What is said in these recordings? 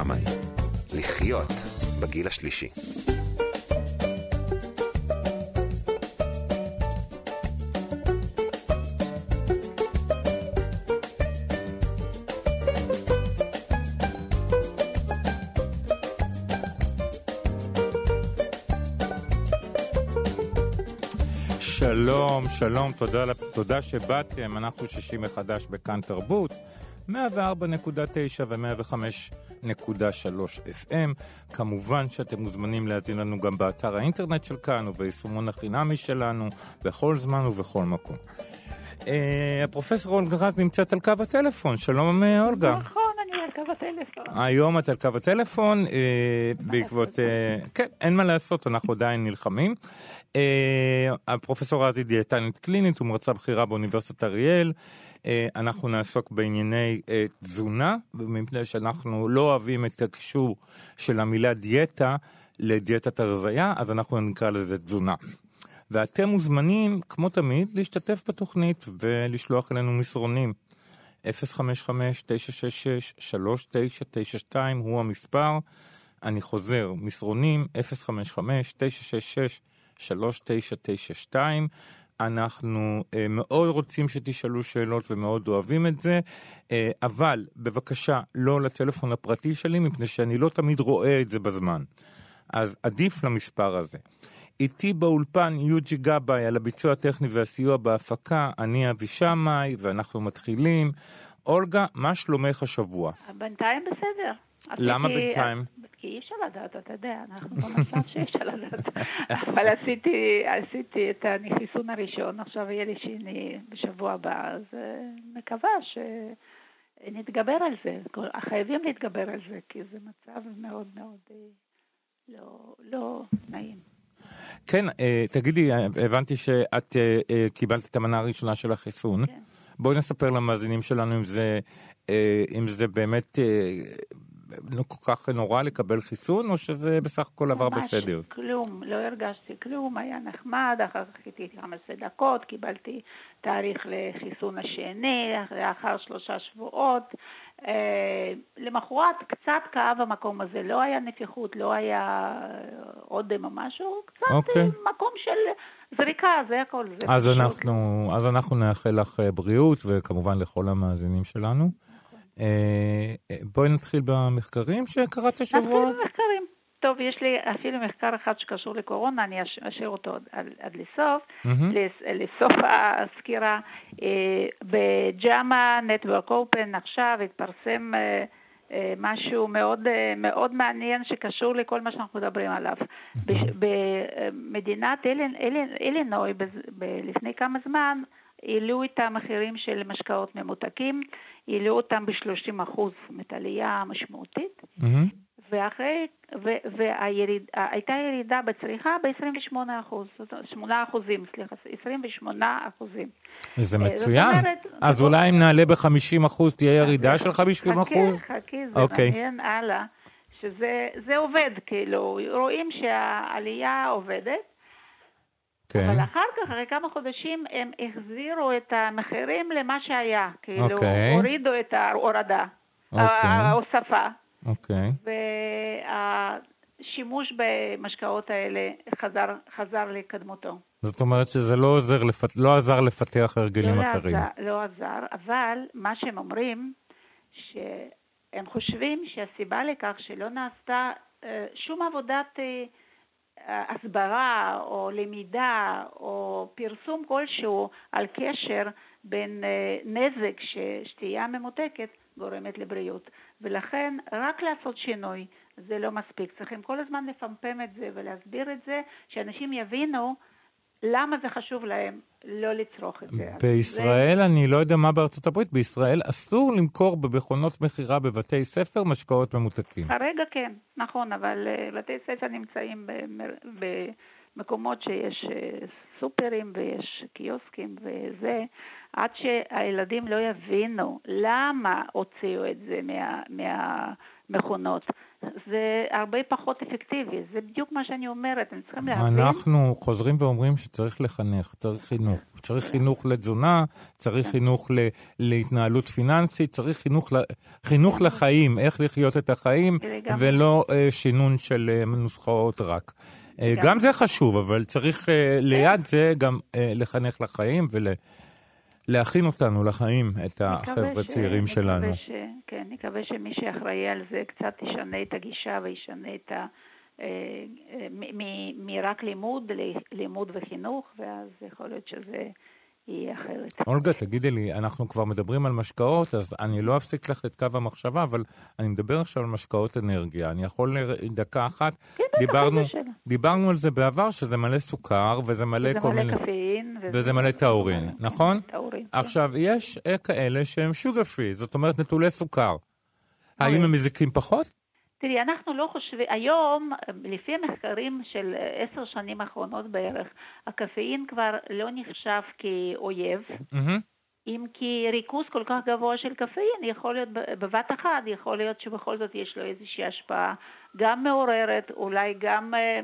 שמאי. לחיות בגיל השלישי. שלום, שלום, תודה, תודה שבאתם. אנחנו שישי מחדש בכאן תרבות, 104.9 ו-105.3 FM. כמובן שאתם מוזמנים להזין לנו גם באתר האינטרנט של כאן וביישומון החינמי שלנו, בכל זמן ובכל מקום. אה, הפרופסור אולגה רז נמצאת על קו הטלפון. שלום, אה, אולגה. נכון, אני על קו הטלפון. היום את על קו הטלפון, אה, בעקבות... אה, כן, אין מה לעשות, אנחנו עדיין נלחמים. אה, הפרופסור רז היא דיאטנית קלינית ומרצה בכירה באוניברסיטת אריאל. אה, אנחנו נעסוק בענייני אה, תזונה, מפני שאנחנו לא אוהבים את הקישור של המילה דיאטה לדיאטת הרזייה, אז אנחנו נקרא לזה תזונה. ואתם מוזמנים, כמו תמיד, להשתתף בתוכנית ולשלוח אלינו מסרונים. 055-966-3992 הוא המספר. אני חוזר, מסרונים 055-966-3992. אנחנו uh, מאוד רוצים שתשאלו שאלות ומאוד אוהבים את זה, uh, אבל בבקשה לא לטלפון הפרטי שלי, מפני שאני לא תמיד רואה את זה בזמן. אז עדיף למספר הזה. איתי באולפן יוג'י גבאי על הביצוע הטכני והסיוע בהפקה, אני אבי שמאי, ואנחנו מתחילים. אולגה, מה שלומך השבוע? בינתיים בסדר. למה בינתיים? כי אי אפשר לדעת, אתה יודע, אנחנו במצב שאי אפשר לדעת. אבל עשיתי, עשיתי את החיסון הראשון, עכשיו יהיה לי שני בשבוע הבא, אז אה, מקווה שנתגבר על זה. חייבים להתגבר על זה, כי זה מצב מאוד מאוד אה, לא, לא נעים. כן, אה, תגידי, הבנתי שאת קיבלת את המנה הראשונה של החיסון. כן. בואי נספר למאזינים שלנו אם זה, אם זה באמת כל כך נורא לקבל חיסון, או שזה בסך הכל עבר ממש בסדר. כלום, לא הרגשתי כלום, היה נחמד, אחר כך חיכיתי 15 דקות, קיבלתי תאריך לחיסון השני, לאחר שלושה שבועות. אה, למחרת קצת כאב המקום הזה, לא היה נפיחות, לא היה אודם או משהו, קצת אוקיי. אה, מקום של זריקה, זה הכל. זה אז פשוט. אנחנו, אז אנחנו נאחל לך אה, בריאות, וכמובן לכל המאזינים שלנו. אה, אה, בואי נתחיל במחקרים שקראת השבוע. נתחיל במחקרים. טוב, יש לי אפילו מחקר אחד שקשור לקורונה, אני אש- אשאיר אותו עד, עד, לסוף, מהמם. לס, לסוף הסקירה. אה, בג'אמה נטוורק אופן עכשיו התפרסם משהו מאוד, מאוד מעניין שקשור לכל מה שאנחנו מדברים עליו. בש- במדינת אילין- אילין- אילינוי, בז- ב- לפני כמה זמן, העלו את המחירים של משקאות ממותקים, העלו אותם ב-30 אחוז, זאת אומרת עלייה משמעותית. ואחרי, והייתה ירידה בצריכה ב-28 אחוז, 8 אחוזים, סליחה, 28 אחוזים. זה אה, מצוין. אומרת, אז אולי אם נעלה ב-50 אחוז תהיה ירידה של 50 אחוז? חכה, חכה, זה אוקיי. מעניין הלאה, שזה זה עובד, כאילו, רואים שהעלייה עובדת, כן. אבל אחר כך, אחרי כמה חודשים, הם החזירו את המחירים למה שהיה, כאילו, אוקיי. הורידו את ההורדה, אוקיי. ההוספה. אוקיי. והשימוש במשקאות האלה חזר, חזר לקדמותו. זאת אומרת שזה לא עוזר, לפת... לא עזר לפתח הרגלים לא אחרים. עזר, לא עזר, אבל מה שהם אומרים, שהם חושבים שהסיבה לכך שלא נעשתה אה, שום עבודת אה, הסברה או למידה או פרסום כלשהו על קשר בין אה, נזק ששתייה ממותקת גורמת לבריאות. ולכן רק לעשות שינוי זה לא מספיק. צריכים כל הזמן לפמפם את זה ולהסביר את זה, שאנשים יבינו למה זה חשוב להם לא לצרוך את זה. בישראל, אני לא יודע מה בארצות הברית, בישראל אסור למכור במכונות מכירה בבתי ספר משקאות ממותקים. זה, כרגע כן, נכון, אבל uh, בתי ספר נמצאים במקומות שיש uh, סופרים ויש קיוסקים וזה, עד שהילדים לא יבינו למה הוציאו את זה מה... מה מכונות. זה הרבה פחות אפקטיבי, זה בדיוק מה שאני אומרת, הם צריכים להבין. אנחנו חוזרים ואומרים שצריך לחנך, צריך חינוך. צריך חינוך לתזונה, צריך כן. חינוך ל- להתנהלות פיננסית, צריך חינוך, ל- חינוך לחיים, איך לחיות את החיים. ולא אה, שינון של אה, נוסחאות רק. אה. גם זה חשוב, אבל צריך ליד זה גם לחנך לחיים ולהכין אותנו לחיים, את החבר'ה הצעירים שלנו. כן, נקווה שמי שאחראי על זה קצת ישנה את הגישה וישנה את ה... אה, מרק לימוד ללימוד וחינוך, ואז יכול להיות שזה יהיה אחרת. אולגה, תגידי לי, אנחנו כבר מדברים על משקאות, אז אני לא אפסיק לך את קו המחשבה, אבל אני מדבר עכשיו על משקאות אנרגיה. אני יכול דקה אחת? כן, דיברנו. דיברנו על זה בעבר, שזה מלא סוכר, וזה מלא כל מלא מיני... קפאין. וזה מלא טאורין, נכון? טאורין. כן. עכשיו, יש אה, כאלה שהם שוגר פרי, זאת אומרת נטולי סוכר. האם אוקיי. הם מזיקים פחות? תראי, אנחנו לא חושבים, היום, לפי המחקרים של עשר שנים האחרונות בערך, הקפאין כבר לא נחשב כאויב, מהמם. אם כי ריכוז כל כך גבוה של קפאין יכול להיות בבת אחת, יכול להיות שבכל זאת יש לו איזושהי השפעה גם מעוררת, אולי גם אה,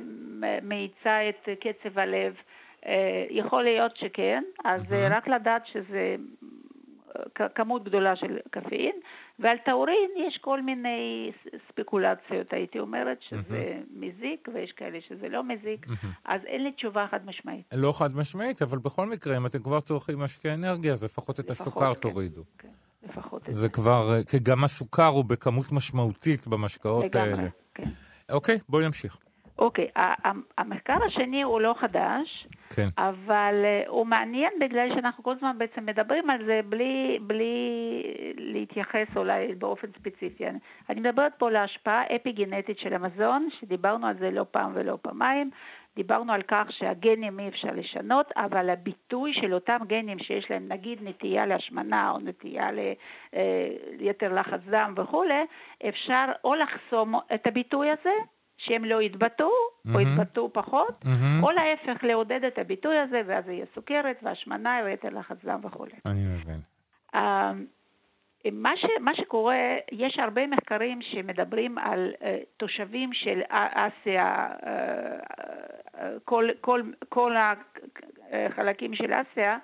מאיצה את קצב הלב. אה, יכול להיות שכן, אז. אה, רק לדעת שזה כמות גדולה של קפאין, ועל טאורין יש כל מיני ספקולציות, הייתי אומרת, שזה מזיק, ויש כאלה שזה לא מזיק. אז אין לי תשובה חד משמעית. לא חד משמעית, אבל בכל מקרה, אם אתם כבר צורכים משקי אנרגיה, אז לפחות את הסוכר כן. תורידו. כן, לפחות את זה כבר, אה, כי גם הסוכר הוא בכמות משמעותית במשקאות האלה. לגמרי, כן. אוקיי, בואי נמשיך. אוקיי, המחקר השני הוא לא חדש, כן. אבל אה, הוא מעניין בגלל שאנחנו כל הזמן בעצם מדברים על זה בלי, בלי להתייחס אולי באופן ספציפי. אני, אני מדברת פה על ההשפעה אפי-גנטית של המזון, שדיברנו על זה לא פעם ולא פעמיים. דיברנו על כך שהגנים אי אפשר לשנות, אבל הביטוי של אותם גנים שיש להם נגיד נטייה להשמנה או נטייה ליתר לחץ דם וכולי, אפשר או לחסום את הביטוי הזה, שהם לא יתבטאו, או מהמם. יתבטאו פחות, מהמם. או להפך, לעודד את הביטוי הזה, ואז יהיה סוכרת והשמנה ויתר לחץ דם וכולי. אני מבין. אה, מה, ש, מה שקורה, יש הרבה מחקרים שמדברים על uh, תושבים של אסיה, uh, uh, כל, כל, כל החלקים של אסיה,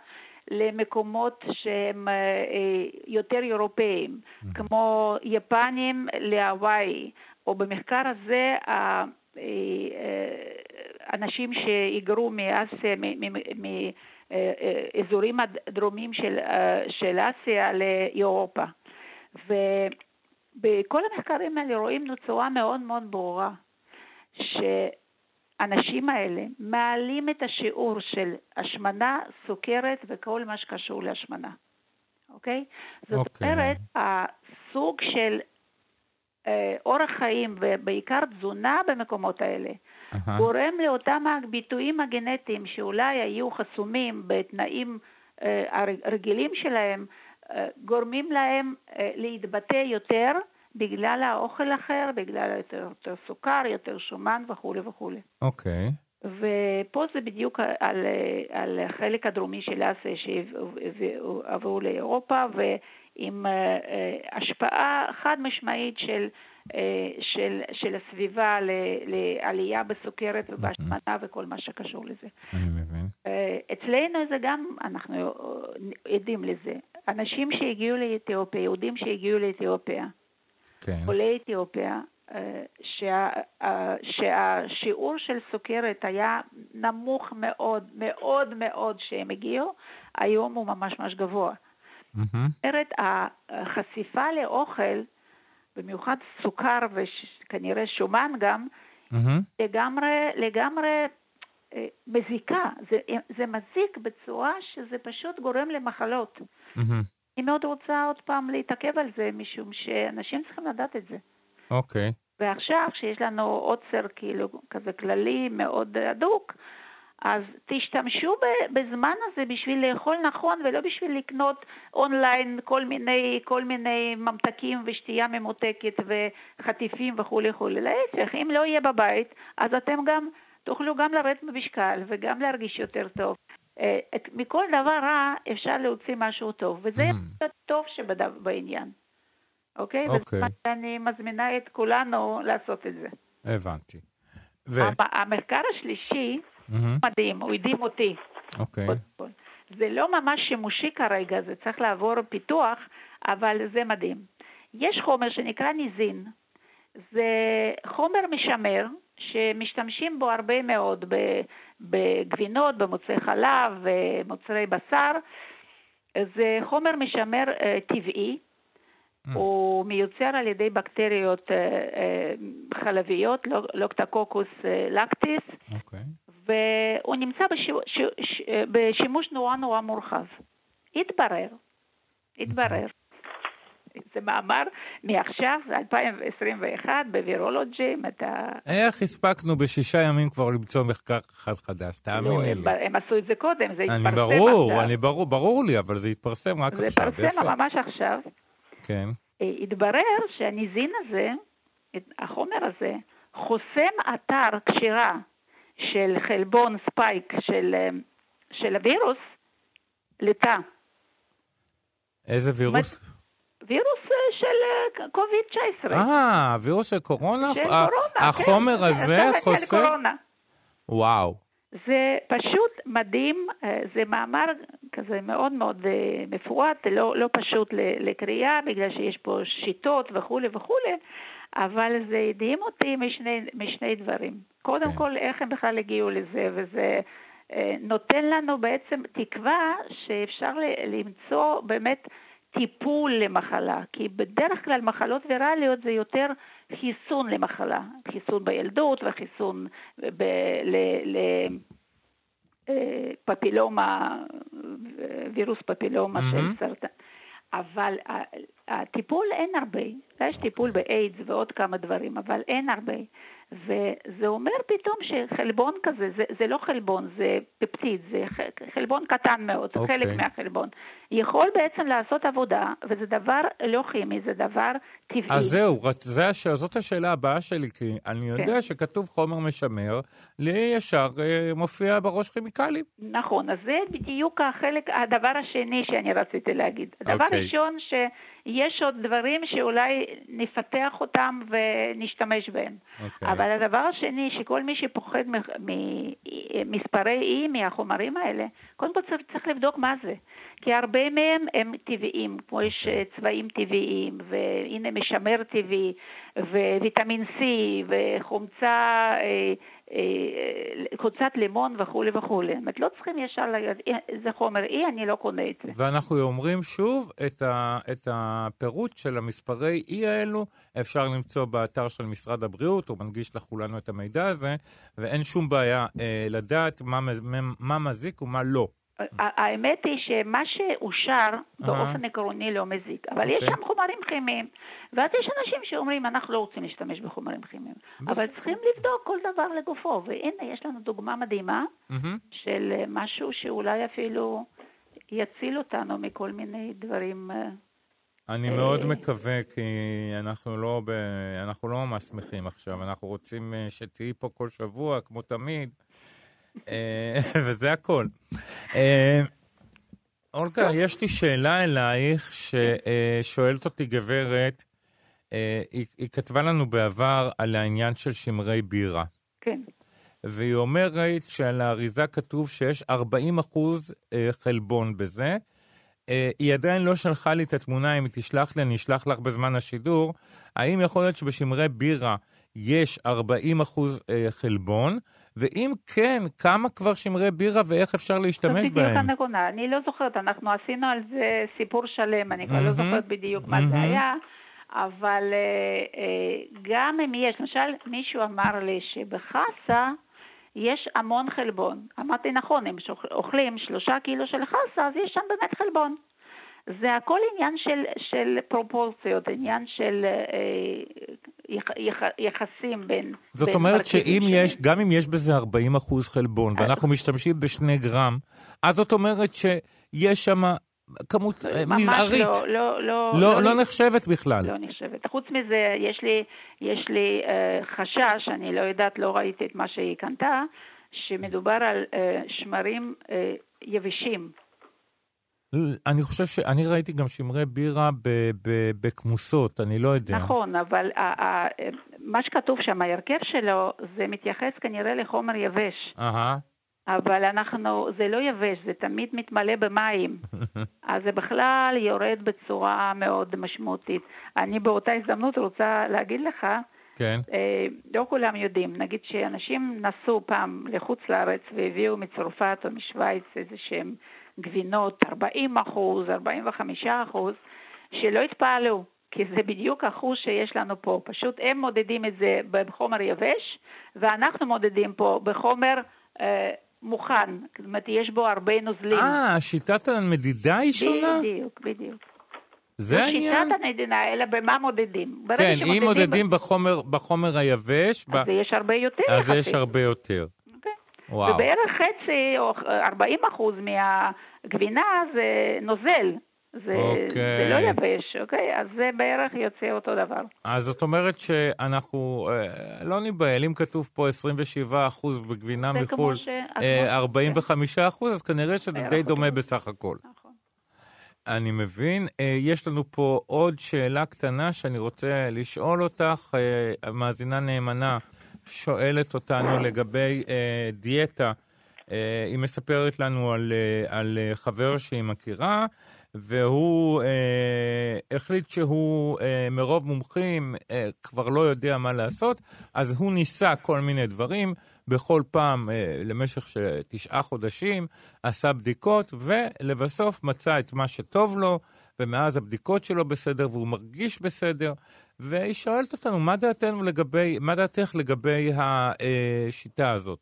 למקומות שהם uh, uh, יותר אירופאים, כמו יפנים להוואי, או במחקר הזה אה, אה, אנשים שהיגרו מאסיה, מאזורים הדרומיים של, אה, של אסיה לאירופה. ובכל המחקרים האלה רואים בצורה מאוד מאוד ברורה שהאנשים האלה מעלים את השיעור של השמנה, סוכרת וכל מה שקשור להשמנה, אוקיי? זאת אוקיי. אומרת, הסוג של אה, אורח חיים ובעיקר תזונה במקומות האלה אהה. גורם לאותם הביטויים הגנטיים שאולי היו חסומים בתנאים אה, הרג- הרגילים שלהם, אה, גורמים להם אה, להתבטא יותר בגלל האוכל אחר, בגלל יותר, יותר סוכר, יותר שומן וכולי וכולי. אוקיי. ופה זה בדיוק על, על החלק הדרומי של אסיה שעברו לאירופה ועם אה, אה, השפעה חד משמעית של, אה, של, של הסביבה לעלייה בסוכרת ובהשמנה וכל מה שקשור לזה. אני מבין. אצלנו זה גם, אנחנו עדים לזה. אנשים שהגיעו לאתיופיה, יהודים שהגיעו לאתיופיה, כן. עולי אתיופיה, שה, שהשיעור של סוכרת היה נמוך מאוד, מאוד מאוד שהם הגיעו, היום הוא ממש ממש גבוה. זאת אומרת, החשיפה לאוכל, במיוחד סוכר וכנראה שומן גם, מהמם. לגמרי, לגמרי אה, מזיקה. זה, זה מזיק בצורה שזה פשוט גורם למחלות. מהמם. אני מאוד רוצה עוד פעם להתעכב על זה, משום שאנשים צריכים לדעת את זה. אוקיי. ועכשיו, כשיש לנו עוצר כאילו כזה כללי מאוד הדוק, אז תשתמשו בזמן הזה בשביל לאכול נכון ולא בשביל לקנות אונליין כל מיני, כל מיני ממתקים ושתייה ממותקת וחטיפים וכולי וכולי. להפך, אם לא יהיה בבית, אז אתם גם תוכלו גם לרדת במשקל וגם להרגיש יותר טוב. אה, את- מכל דבר רע אפשר להוציא משהו טוב, וזה Mm. טוב שבעניין. אוקיי? אוקיי. וזה מה שאני מזמינה את כולנו לעשות את זה. הבנתי. ו... המ- המחקר השלישי מהמם, מדהים, הוא הדהים אותי. אוקיי. כל. זה לא ממש שימושי כרגע, זה צריך לעבור פיתוח, אבל זה מדהים. יש חומר שנקרא ניזין. זה חומר משמר שמשתמשים בו הרבה מאוד בגבינות, במוצרי חלב, במוצרי בשר. זה חומר משמר אה, טבעי, Mm. הוא מיוצר על ידי בקטריות אה, אה, חלביות, לוק- לוקטקוקוס לקטיס, אוקיי. והוא נמצא בשיו, ש, ש, בשימוש נורא נורא מורחב. התברר, התברר, זה מאמר מעכשיו, זה 2021, בווירולוג'י, אם אתה... איך הספקנו בשישה ימים כבר למצוא מחקר אחד חדש? לא, תאמיני הם, לי. הם עשו את זה קודם, זה אני התפרסם ברור, עכשיו. אני ברור, ברור לי, אבל זה התפרסם רק זה עכשיו. התפרסם איפה? ממש עכשיו. כן. אה, התברר שהניזין הזה, החומר הזה, חוסם אתר קשירה של חלבון ספייק של, אה, של הווירוס לתא. איזה וירוס? וירוס אה, של אה, קוביד-19. אה, וירוס של קורונה? של קורונה, כן. החומר זה- הזה? קורונה. וואו. זה פשוט מדהים, אה, זה מאמר כזה מאוד מאוד אה, מפורט, לא, לא פשוט לקריאה, בגלל שיש פה שיטות וכולי וכולי, אבל זה הדהים אותי משני, משני דברים. קודם כן. כל, איך הם בכלל הגיעו לזה, וזה אה, נותן לנו בעצם תקווה שאפשר למצוא באמת טיפול למחלה, כי בדרך כלל מחלות ויראליות זה יותר חיסון למחלה, חיסון בילדות וחיסון ב, ל, ל, אה, פפילומה, וירוס פפילומה של מהמם. סרטן. אבל הטיפול אין הרבה, יש טיפול באיידס ועוד כמה דברים, אבל אין הרבה. וזה אומר פתאום שחלבון כזה, זה, זה לא חלבון, זה פפטיד, זה חלבון קטן מאוד, אוקיי. חלק מהחלבון. יכול בעצם לעשות עבודה, וזה דבר לא כימי, זה דבר טבעי. אז זהו, זה הש... זאת השאלה הבאה שלי, כי אני כן. יודע שכתוב חומר משמר, לי ישר אה, מופיע בראש כימיקלים. נכון, אז זה בדיוק החלק, הדבר השני שאני רציתי להגיד. הדבר אוקיי. ראשון, שיש עוד דברים שאולי נפתח אותם ונשתמש בהם. אוקיי. אבל הדבר השני, שכל מי שפוחד ממספרי אי מהחומרים האלה, קודם כל צריך, צריך לבדוק מה זה. כי הרבה מהם הם טבעיים, כמו יש אוקיי. אה, צבעים טבעיים, והנה משמר טבעי, וויטמין C, וחומצה, אה, אה, חומצת לימון וכולי וכולי. זאת אומרת, לא צריכים ישר להגיד, "אה, זה חומר אי, אני לא קונה את זה. ואנחנו אומרים שוב, את, ה, את הפירוט של המספרי אי האלו אפשר למצוא באתר של משרד הבריאות, הוא מנגיש לכולנו את המידע הזה, ואין שום בעיה אה, לדעת מה, מה, מה מזיק ומה לא. האמת היא שמה שאושר באופן עקרוני לא מזיק, אבל יש אוקיי. שם חומרים כימיים, ואז יש אנשים שאומרים, אנחנו לא רוצים להשתמש בחומרים כימיים, אבל. צריכים לבדוק כל דבר לגופו, והנה, יש לנו דוגמה מדהימה. של אה, משהו שאולי אפילו יציל אותנו מכל מיני דברים. אה, אני אה, מאוד מקווה, כי אנחנו לא, ב... אנחנו לא ממש שמחים עכשיו, אנחנו רוצים שתהיי פה כל שבוע, כמו תמיד, וזה הכל. אה, אולגה, יש לי שאלה אלייך, ששואלת אותי גברת, אה, היא, היא כתבה לנו בעבר על העניין של שמרי בירה. כן, והיא אומרת שעל האריזה כתוב שיש 40 אחוז אה, חלבון בזה. אה, היא עדיין לא שלחה לי את התמונה, אם היא תשלח לי, אני אשלח לך בזמן השידור. האם יכול להיות שבשמרי בירה יש 40 אחוז אה, חלבון? ואם כן, כמה כבר שמרי בירה ואיך אפשר זאת להשתמש בדיוק בהם? הנכונה. אני לא זוכרת, אנחנו עשינו על זה סיפור שלם, אני כבר לא. זוכרת בדיוק מה זה. היה, אבל אה, אה, גם אם יש, למשל, מישהו אמר לי שבחסה יש המון חלבון. אמרתי, נכון, אם אוכלים שלושה קילו של חסה, אז יש שם באמת חלבון. זה הכל עניין של, של פרופורציות, עניין של אה, יח, יח, יחסים בין... זאת בין אומרת שאם. יש, גם אם יש בזה 40 אחוז חלבון, ואנחנו משתמשים בשני גרם, אז זאת אומרת שיש שם כמות אה, ממש מזערית. לא, לא, לא, לא, לא נחשבת בכלל. לא נחשבת. חוץ מזה, יש לי, יש לי uh, חשש, אני לא יודעת, לא ראיתי את מה שהיא קנתה, שמדובר על uh, שמרים uh, יבשים. אני חושב ש... אני ראיתי גם שמרי בירה בכמוסות, אני לא יודע. נכון, אבל מה שכתוב שם, ההרכב שלו, זה מתייחס כנראה לחומר יבש. אהה. אבל אנחנו, זה לא יבש, זה תמיד מתמלא במים. אז זה בכלל יורד בצורה מאוד משמעותית. אני באותה הזדמנות רוצה להגיד לך, כן. אה, לא כולם יודעים, נגיד שאנשים נסעו פעם לחוץ לארץ והביאו מצרפת או משוויץ איזה שהם גבינות 40 אחוז, 45 אחוז, שלא התפעלו, כי זה בדיוק אחוז שיש לנו פה. פשוט הם מודדים את זה בחומר יבש, ואנחנו מודדים פה בחומר... אה, מוכן, זאת אומרת, יש בו הרבה נוזלים. אה, שיטת המדידה היא שונה? בדיוק, בדיוק. זה העניין? שיטת המדינה, אלא במה מודדים. כן, אם מודדים. בחומר, בחומר היבש... אז ב... יש הרבה יותר. אז יש הרבה יותר. וואו. ובערך חצי או 40 אחוז מהגבינה זה נוזל. זה, אוקיי. זה לא יבש, אוקיי? אז זה בערך יוצא אותו דבר. אז זאת אומרת שאנחנו אה, לא ניבהל, אם כתוב פה 27 אחוז בגבינה מחו"ל, ש... אה, 45 אחוז, אז כנראה שזה די דומה בסך הכל. נכון. אני מבין. אה, יש לנו פה עוד שאלה קטנה שאני רוצה לשאול אותך. אה, מאזינה נאמנה שואלת אותנו לגבי אה, דיאטה. אה, היא מספרת לנו על, אה, על חבר שהיא מכירה, והוא אה, החליט שהוא אה, מרוב מומחים אה, כבר לא יודע מה לעשות, אז הוא ניסה כל מיני דברים, בכל פעם אה, למשך תשעה חודשים, עשה בדיקות, ולבסוף מצא את מה שטוב לו, ומאז הבדיקות שלו בסדר, והוא מרגיש בסדר, והיא שואלת אותנו, מה דעתנו לגבי, מה דעתך לגבי השיטה הזאת?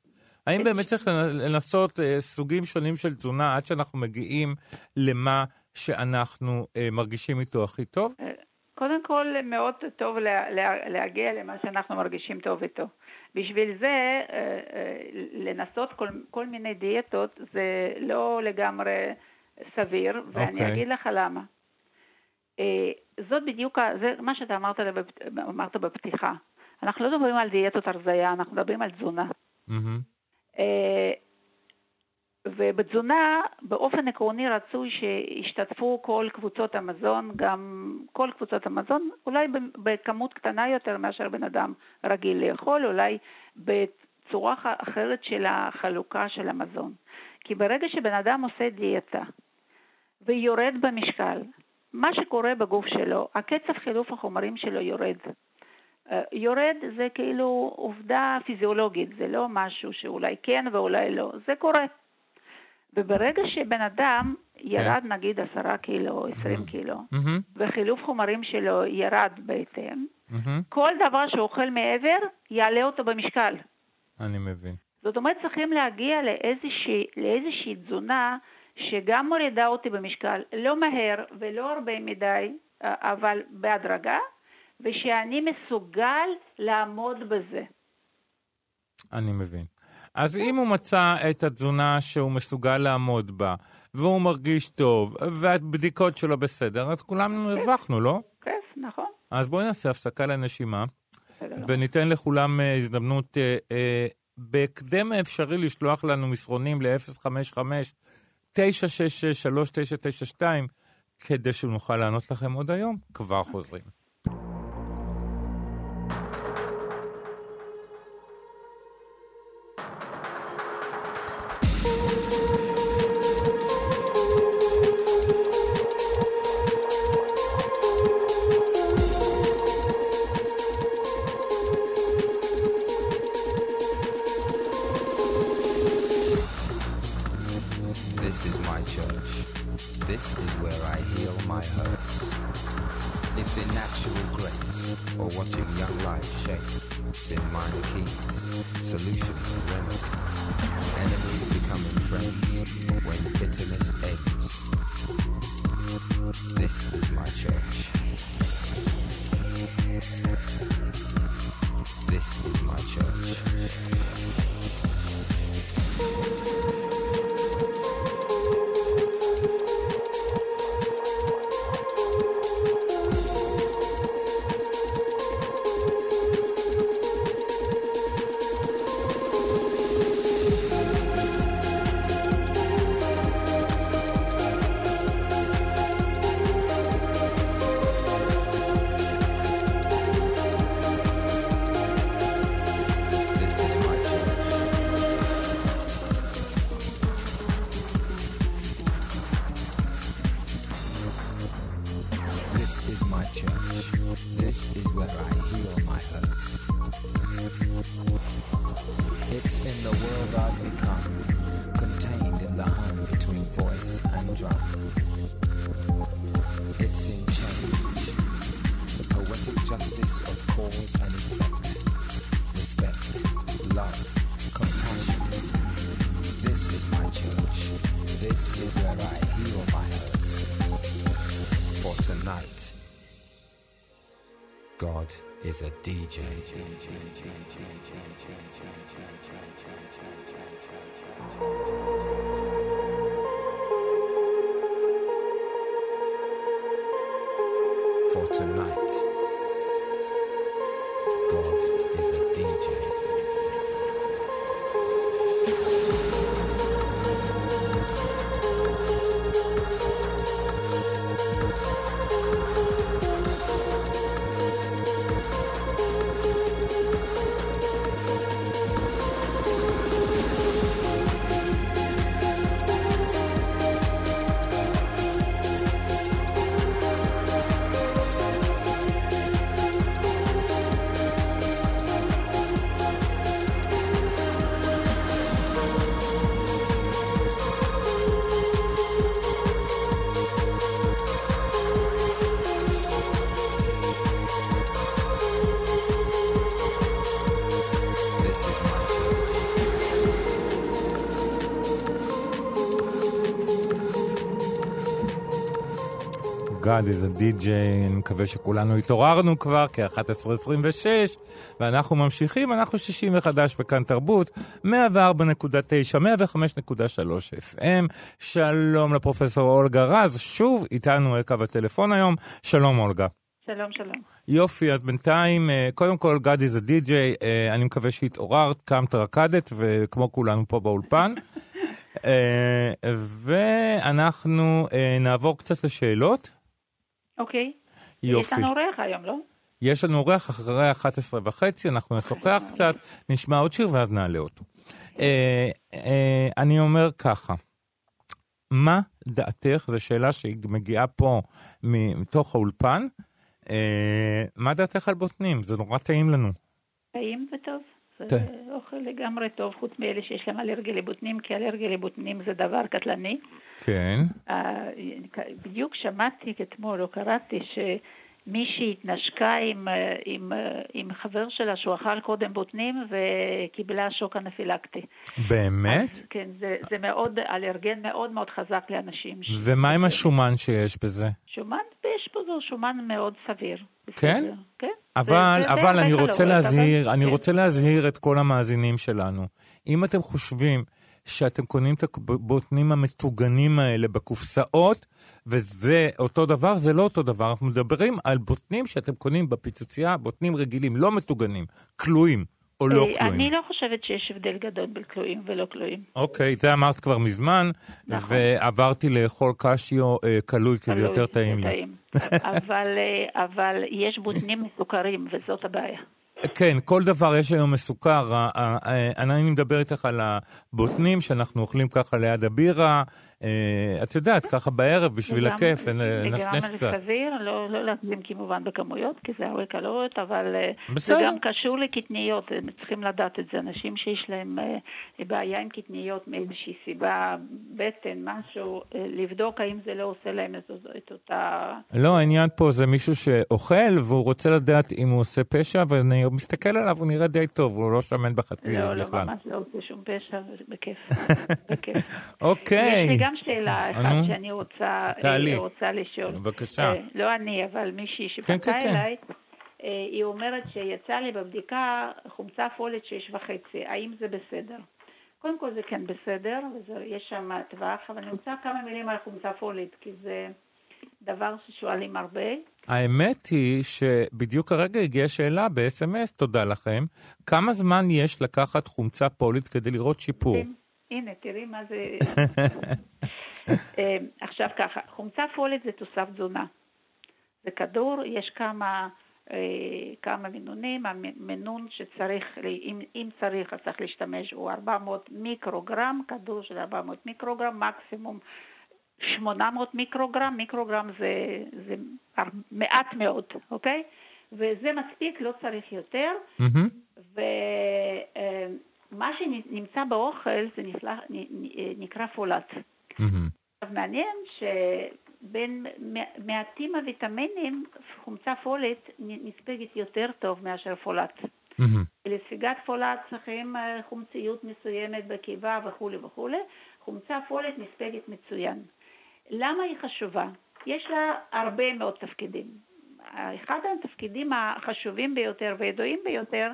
האם באמת צריך לנסות אה, סוגים שונים של תזונה עד שאנחנו מגיעים למה שאנחנו אה, מרגישים איתו הכי טוב? אה, קודם כל, מאוד טוב לה, לה, להגיע למה שאנחנו מרגישים טוב איתו. בשביל זה, לנסות כל, כל מיני דיאטות זה לא לגמרי סביר, ואני okay. אוקיי. אגיד לך למה. זאת בדיוק, זה מה שאתה אמרת, אמרת בפתיחה. אנחנו לא מדברים על דיאטות הרזייה, אנחנו מדברים על תזונה. Mm-hmm. ובתזונה באופן עקרוני רצוי שישתתפו כל קבוצות המזון, גם כל קבוצות המזון, אולי בכמות קטנה יותר מאשר בן אדם רגיל לאכול, אולי בצורה אחרת של החלוקה של המזון. כי ברגע שבן אדם עושה דיאטה ויורד במשקל, מה שקורה בגוף שלו, הקצב חילוף החומרים שלו יורד. אה, יורד זה כאילו עובדה פיזיולוגית, זה לא משהו שאולי כן ואולי לא, זה קורה. וברגע שבן אדם ירד כן. נגיד עשרה קילו, עשרים mm-hmm. קילו, mm-hmm. וחילוף חומרים שלו ירד בהתאם, mm-hmm. כל דבר שהוא אוכל מעבר יעלה אותו במשקל. אני מבין. זאת אומרת, צריכים להגיע לאיזושהי, לאיזושהי תזונה שגם מורידה אותי במשקל, לא מהר ולא הרבה מדי, אבל בהדרגה, ושאני מסוגל לעמוד בזה. אני מבין. אז אם הוא מצא את התזונה שהוא מסוגל לעמוד בה, והוא מרגיש טוב, והבדיקות שלו בסדר, אז כולנו הרווחנו, לא? כן, נכון. אז בואי נעשה הפסקה לנשימה, וניתן לכולם אה, הזדמנות אה, אה, בהקדם האפשרי לשלוח לנו מסרונים ל-055-966-3992, כדי שנוכל לענות לכם עוד היום. כבר חוזרים. It's a natural grace, or watching young life shape. It's in minor keys, solutions and remedies. Enemies becoming friends when bitterness ends. This is my church. For tonight, Is a DJ, אני מקווה שכולנו התעוררנו כבר, כ-11.26, ואנחנו ממשיכים, אנחנו שישים וחדש בכאן תרבות, 104.9, 105.3 FM. שלום לפרופסור אולגה רז, שוב איתנו על קו הטלפון היום. שלום אולגה. שלום, שלום. יופי, אז בינתיים, אה, קודם כל, is a DJ, אה, אני מקווה שהתעוררת, קמת, רקדת, וכמו כולנו פה באולפן. אה, ואנחנו נעבור קצת לשאלות. אוקיי. יופי. יש לנו אורח היום, לא? יש לנו אורח אחרי 11 וחצי, אנחנו נשוחח קצת, נשמע עוד שיר ואז נעלה אותו. אה, אה, אני אומר ככה, מה דעתך, זו שאלה שמגיעה פה מתוך האולפן, אה, מה דעתך על בוטנים? זה נורא טעים לנו. טעים וטוב. זה כן. אוכל לגמרי טוב, חוץ מאלה שיש להם אלרגיה לבוטנים, כי אלרגיה לבוטנים זה דבר קטלני. כן. אה, בדיוק שמעתי אתמול, או קראתי, שמישהי התנשקה עם, אה, עם, אה, עם חבר שלה שהוא אכל קודם בוטנים וקיבלה שוק אנפילקטי. באמת? אז, כן, זה, זה מאוד, אלרגן מאוד מאוד חזק לאנשים. ומה עם השומן שיש בזה? שומן, יש פה זה שומן מאוד סביר. כן? בסדר, כן. אבל, זה- זה אבל הרבה אני רוצה אבל- להזהיר, אני כן. רוצה להזהיר את כל המאזינים שלנו. אם אתם חושבים שאתם קונים את הבוטנים המטוגנים האלה בקופסאות, וזה אותו דבר, זה לא אותו דבר. אנחנו מדברים על בוטנים שאתם קונים בפיצוצייה, בוטנים רגילים, לא מטוגנים, כלואים או לא אה, כלואים. אני לא חושבת שיש הבדל גדול בין כלואים ולא כלואים. אוקיי, זה אמרת כבר מזמן, נכון. ועברתי לאכול קשיו אה, כלוי, כי זה יותר טעים לי. אבל, אה, אבל יש בוטנים מסוכרים, וזאת הבעיה. כן, כל דבר יש היום מסוכר. אני מדבר איתך על הבוטנים שאנחנו אוכלים ככה ליד הבירה. אה, את יודעת, ככה בערב בשביל לגמרי- הכיף, לגמרי קצת. סביר, לא, לא להגזים כמובן בכמויות, כי זה הרבה קלוריות, אבל אה, בסדר. זה גם קשור לקטניות, הם צריכים לדעת את זה. אנשים שיש להם אה, בעיה עם קטניות מאיזושהי סיבה, בטן, משהו, לבדוק האם זה לא עושה להם את, את אותה... לא, העניין פה זה מישהו שאוכל והוא רוצה לדעת אם הוא עושה פשע, ואני מסתכל עליו, הוא נראה די טוב, הוא לא שמן בחצי לא, לא, בכלל. ממש לא עושה שום פשע, בכיף. אוקיי. יש לי גם שאלה אחת נו. שאני רוצה, תעלי. רוצה לשאול. בבקשה. אה, לא אני, אבל מישהי כן, שפנתה כן, כן. אליי, אה, היא אומרת שיצא לי בבדיקה חומצה שש וחצי, האם זה בסדר? קודם כל זה כן בסדר, ויש שם טווח, אבל אני רוצה כמה מילים על חומצה פולית, כי זה דבר ששואלים הרבה. האמת היא שבדיוק הרגע הגיעה שאלה ב-SMS, תודה לכם, כמה זמן יש לקחת חומצה פולית כדי לראות שיפור? הנה, תראי מה זה... אה, עכשיו ככה, חומצה פולית זה תוסף תזונה. זה כדור, יש כמה, אה, כמה מינונים, המינון שצריך, אם, אם צריך, אז צריך להשתמש, הוא 400 מיקרוגרם, כדור של 400 מיקרוגרם, מקסימום 800 מיקרוגרם, מיקרוגרם זה, זה מעט מאוד, אוקיי? וזה מספיק, לא צריך יותר. מהמם. מה שנמצא באוכל זה נפלא, נ- נקרא פולט. עכשיו, מעניין שבין מעטים הוויטמינים, חומצה פולט נספגת יותר טוב מאשר פולט. מהמם. לספיגת פולט צריכים אה, חומציות מסוימת בקיבה וכולי וכולי. חומצה פולט נספגת מצוין. למה היא חשובה? יש לה הרבה מאוד תפקידים. אחד התפקידים החשובים ביותר וידועים ביותר,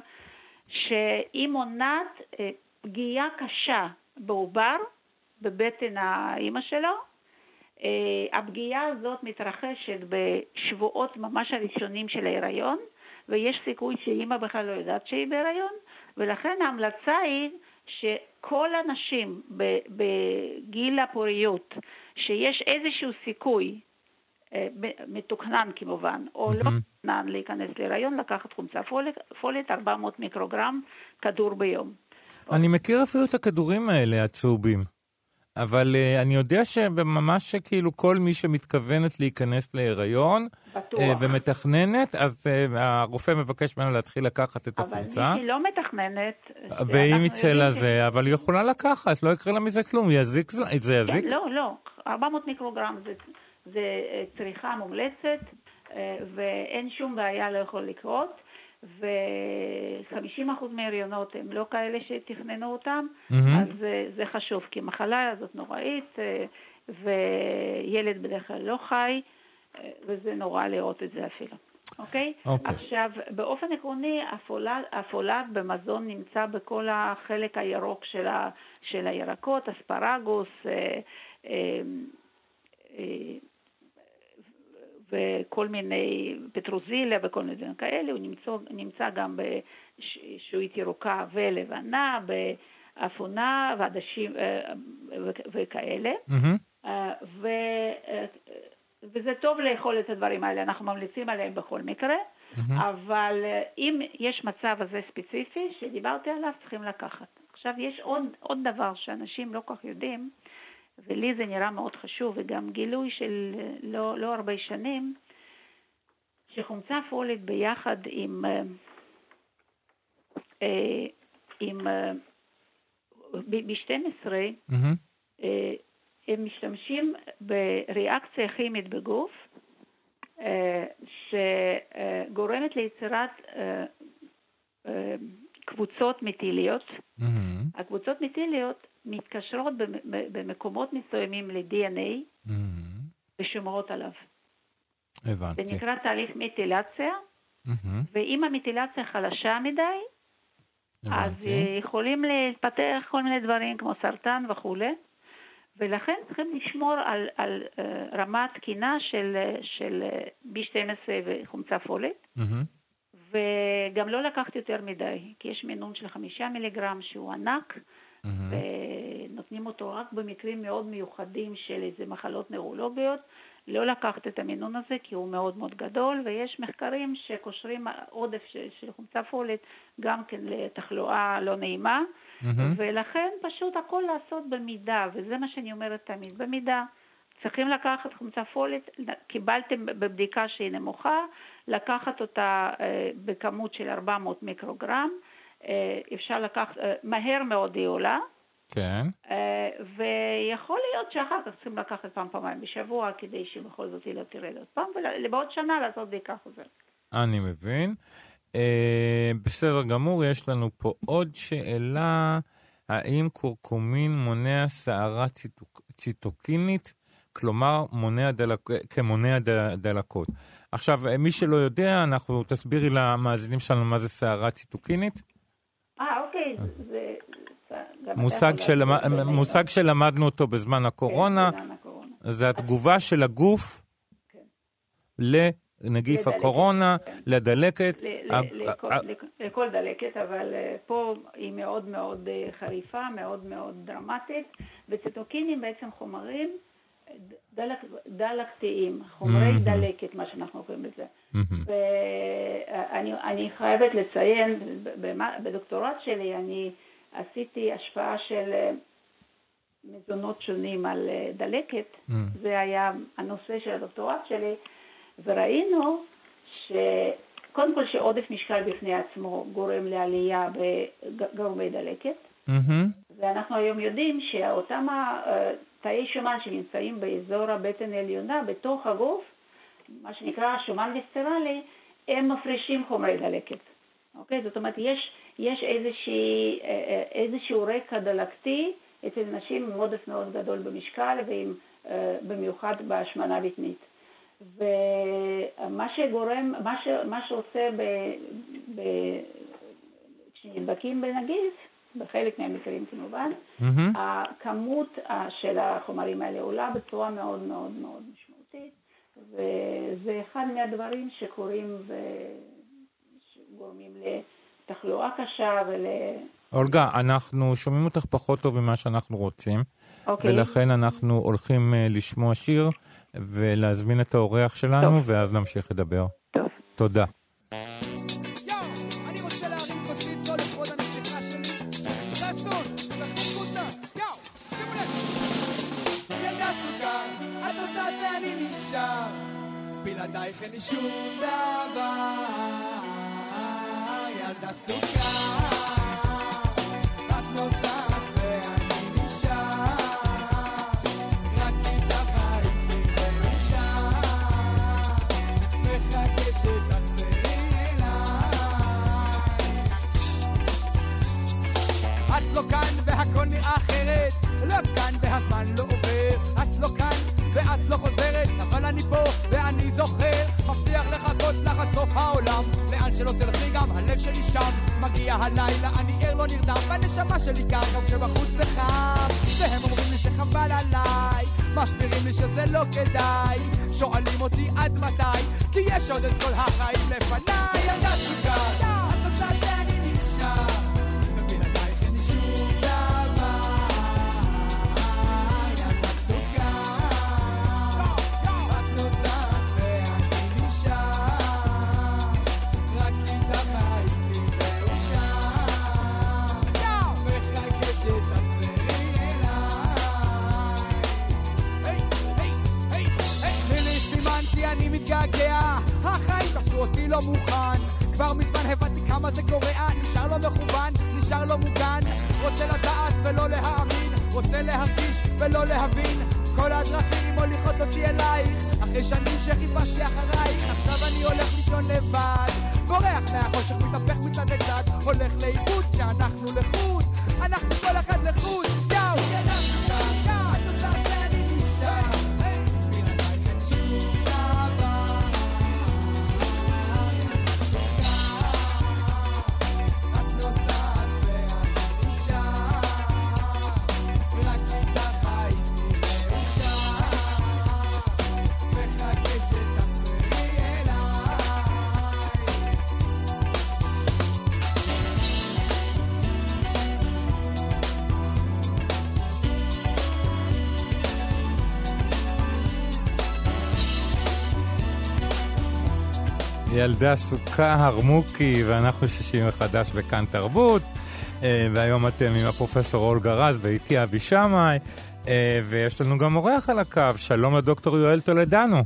שהיא מונעת אה, פגיעה קשה בעובר, בבטן האימא שלו. אה, הפגיעה הזאת מתרחשת בשבועות ממש הראשונים של ההיריון, ויש סיכוי שאימא בכלל לא יודעת שהיא בהיריון, ולכן ההמלצה היא שכל הנשים בגיל הפוריות, שיש איזשהו סיכוי, מתוכנן כמובן, או לא מהמם. מתוכנן להיכנס להיריון, לקחת חומצה פולט 400 מיקרוגרם כדור ביום. אני מכיר אפילו את הכדורים האלה, הצהובים. אבל uh, אני יודע שממש כאילו כל מי שמתכוונת להיכנס להיריון בטוח. uh, ומתכננת, אז uh, הרופא מבקש ממנו להתחיל לקחת את אבל החולצה. מי שלא מתכננת, ואם יצא לה זה, אבל היא יכולה לקחת, לא יקרה לה מזה כלום, יזיק, זה יזיק? כן, לא, לא, 400 מיקרוגרם זה, זה אה, צריכה מומלצת אה, ואין שום בעיה לא יכול לקרות ו-50% מההריונות הם לא כאלה שתכננו אותם, מהמם. אז זה חשוב, כי המחלה הזאת נוראית אה, וילד בדרך כלל לא חי וזה נורא לראות את זה אפילו. אוקיי? אוקיי. עכשיו, באופן עקרוני, הפולד במזון נמצא בכל החלק הירוק של, ה, של הירקות, אספרגוס, אה, אה, אה, וכל מיני פטרוזיליה וכל מיני דברים כאלה, הוא נמצא, נמצא גם בשעועית ירוקה ולבנה, באפונה ועדשים אה, וכאלה. אה, ו, אה, וזה טוב לאכול את הדברים האלה, אנחנו ממליצים עליהם בכל מקרה, מהמם. אבל אם יש מצב הזה ספציפי שדיברתי עליו, צריכים לקחת. עכשיו, יש עוד, עוד דבר שאנשים לא כל כך יודעים, ולי זה נראה מאוד חשוב, וגם גילוי של לא, לא הרבה שנים, שחומצה פולית ביחד עם, אה, אה, עם אה, ב-12, מהמם. אה, הם משתמשים בריאקציה כימית בגוף שגורמת ליצירת קבוצות מטיליות. מהמם. הקבוצות מטיליות מתקשרות במ- במקומות מסוימים ל-DNA מהמם. ושומרות עליו. זה הבנתי. נקרא תהליך מטילציה, מהמם. ואם המטילציה חלשה מדי, אז הבנתי. אה, יכולים להתפתח כל מיני דברים כמו סרטן וכולי, ולכן צריכים לשמור על, על אה, רמה תקינה של, אה, של אה, B12 וחומצה פולית, מהמם. וגם לא לקחת יותר מדי, כי יש מינון של חמישה מיליגרם שהוא ענק, מהמם. ונותנים אותו רק במקרים מאוד מיוחדים של איזה מחלות נוירולוגיות. לא לקחת את המינון הזה כי הוא מאוד מאוד גדול, ויש מחקרים שקושרים עודף של, של חומצה פולית גם כן לתחלואה לא נעימה, מהמם. ולכן פשוט הכל לעשות במידה, וזה מה שאני אומרת תמיד, במידה. צריכים לקחת חומצה פולית, קיבלתם בבדיקה שהיא נמוכה, לקחת אותה אה, בכמות של 400 מיקרוגרם, אפשר לקחת, אה, מהר מאוד היא עולה, כן. אה, ויכול להיות שאחר כך צריכים לקחת פעם פעמיים בשבוע כדי שבכל זאת היא לא תרד עוד פעם, ובעוד שנה לעשות בדיקה חוזרת. אני מבין. אה, בסדר גמור, יש לנו פה עוד שאלה. האם קורקומין מונע סערה ציטוק, ציטוקינית? כלומר, מונע דלק, כמונע דלקות. עכשיו, אה, מי שלא יודע, אנחנו, תסבירי למאזינים שלנו מה זה סערה ציטוקינית. זה... מושג, יכול של, להסביר באמת. מושג שלמדנו אותו בזמן הקורונה. כן, בזמן הקורונה. זה התגובה של הגוף כן. לנגיף לדלקת, הקורונה, כן. לדלקת. ל- ל- ה- לכל- ה- לכל- לכל דלקת, אבל אה, פה היא מאוד מאוד אה, חריפה, מאוד מאוד דרמטית, וציטוקינים בעצם חומרים דלק, דלקתיים, חומרי מהמם. דלקת, מה שאנחנו קוראים לזה. מהמם. ואני אני חייבת לציין, בדוקטורט שלי אני עשיתי השפעה של אה, מזונות שונים על אה, דלקת, מהמם. זה היה הנושא של הדוקטורט שלי, וראינו שקודם כל שעודף משקל בפני עצמו גורם לעלייה בגורמי דלקת, מהמם. ואנחנו היום יודעים שאותם ה- תאי שומן שנמצאים באזור הבטן העליונה, בתוך הגוף, מה שנקרא שומן ויסטרלי, הם מפרישים חומרי דלקת. אוקיי? זאת אומרת, יש, יש איזושהי, אה, אה, איזשהו רקע דלקתי אצל נשים עם עודף מאוד גדול במשקל, ועם, אה, במיוחד בהשמנה בטנית. ומה שגורם, מה, ש, מה שעושה ב, ב, כשנדבקים בנגיף, בחלק מהמקרים כמובן, מהמם. הכמות ה- של החומרים האלה עולה בצורה מאוד מאוד מאוד משמעותית, וזה אחד מהדברים שקורים ושגורמים לתחלואה קשה ול... אולגה, אנחנו שומעים אותך פחות טוב ממה שאנחנו רוצים, אוקיי. ולכן אנחנו הולכים אה, לשמוע שיר ולהזמין את האורח שלנו, טוב. ואז נמשיך לדבר. טוב. תודה. בלעדייך אין לי שום דבר. ילדה סוכר, את נוסעת ואני נשאר. רק איתך הייתי מאושר. מחכה שתחזרי אליי. את לא כאן והכל נראה אחרת, לא כאן והזמן לא עובר. את לא כאן ואת לא חוזרת, אבל אני פה שלא תלכי גם הלב שלי שם. מגיע הלילה, אני ער לא נרדם, והנשמה שלי קר גם כשבחוץ זה חם. והם אומרים לי שחבל עליי, מסבירים לי שזה לא כדאי. שואלים אותי עד מתי, כי יש עוד את כל החיים לפניי. ילדה סוכר, לישון לבד. בורח מהחושך, מתהפך מצד לצד. הולך לאיבוד כשאנחנו לחוד. ילדה סוכה הרמוקי, ואנחנו שישים מחדש בכאן תרבות. אה, והיום אתם עם הפרופסור אולגה רז ואיתי אבי שמאי, אה, ויש לנו גם אורח על הקו, שלום לדוקטור יואל טולדנו.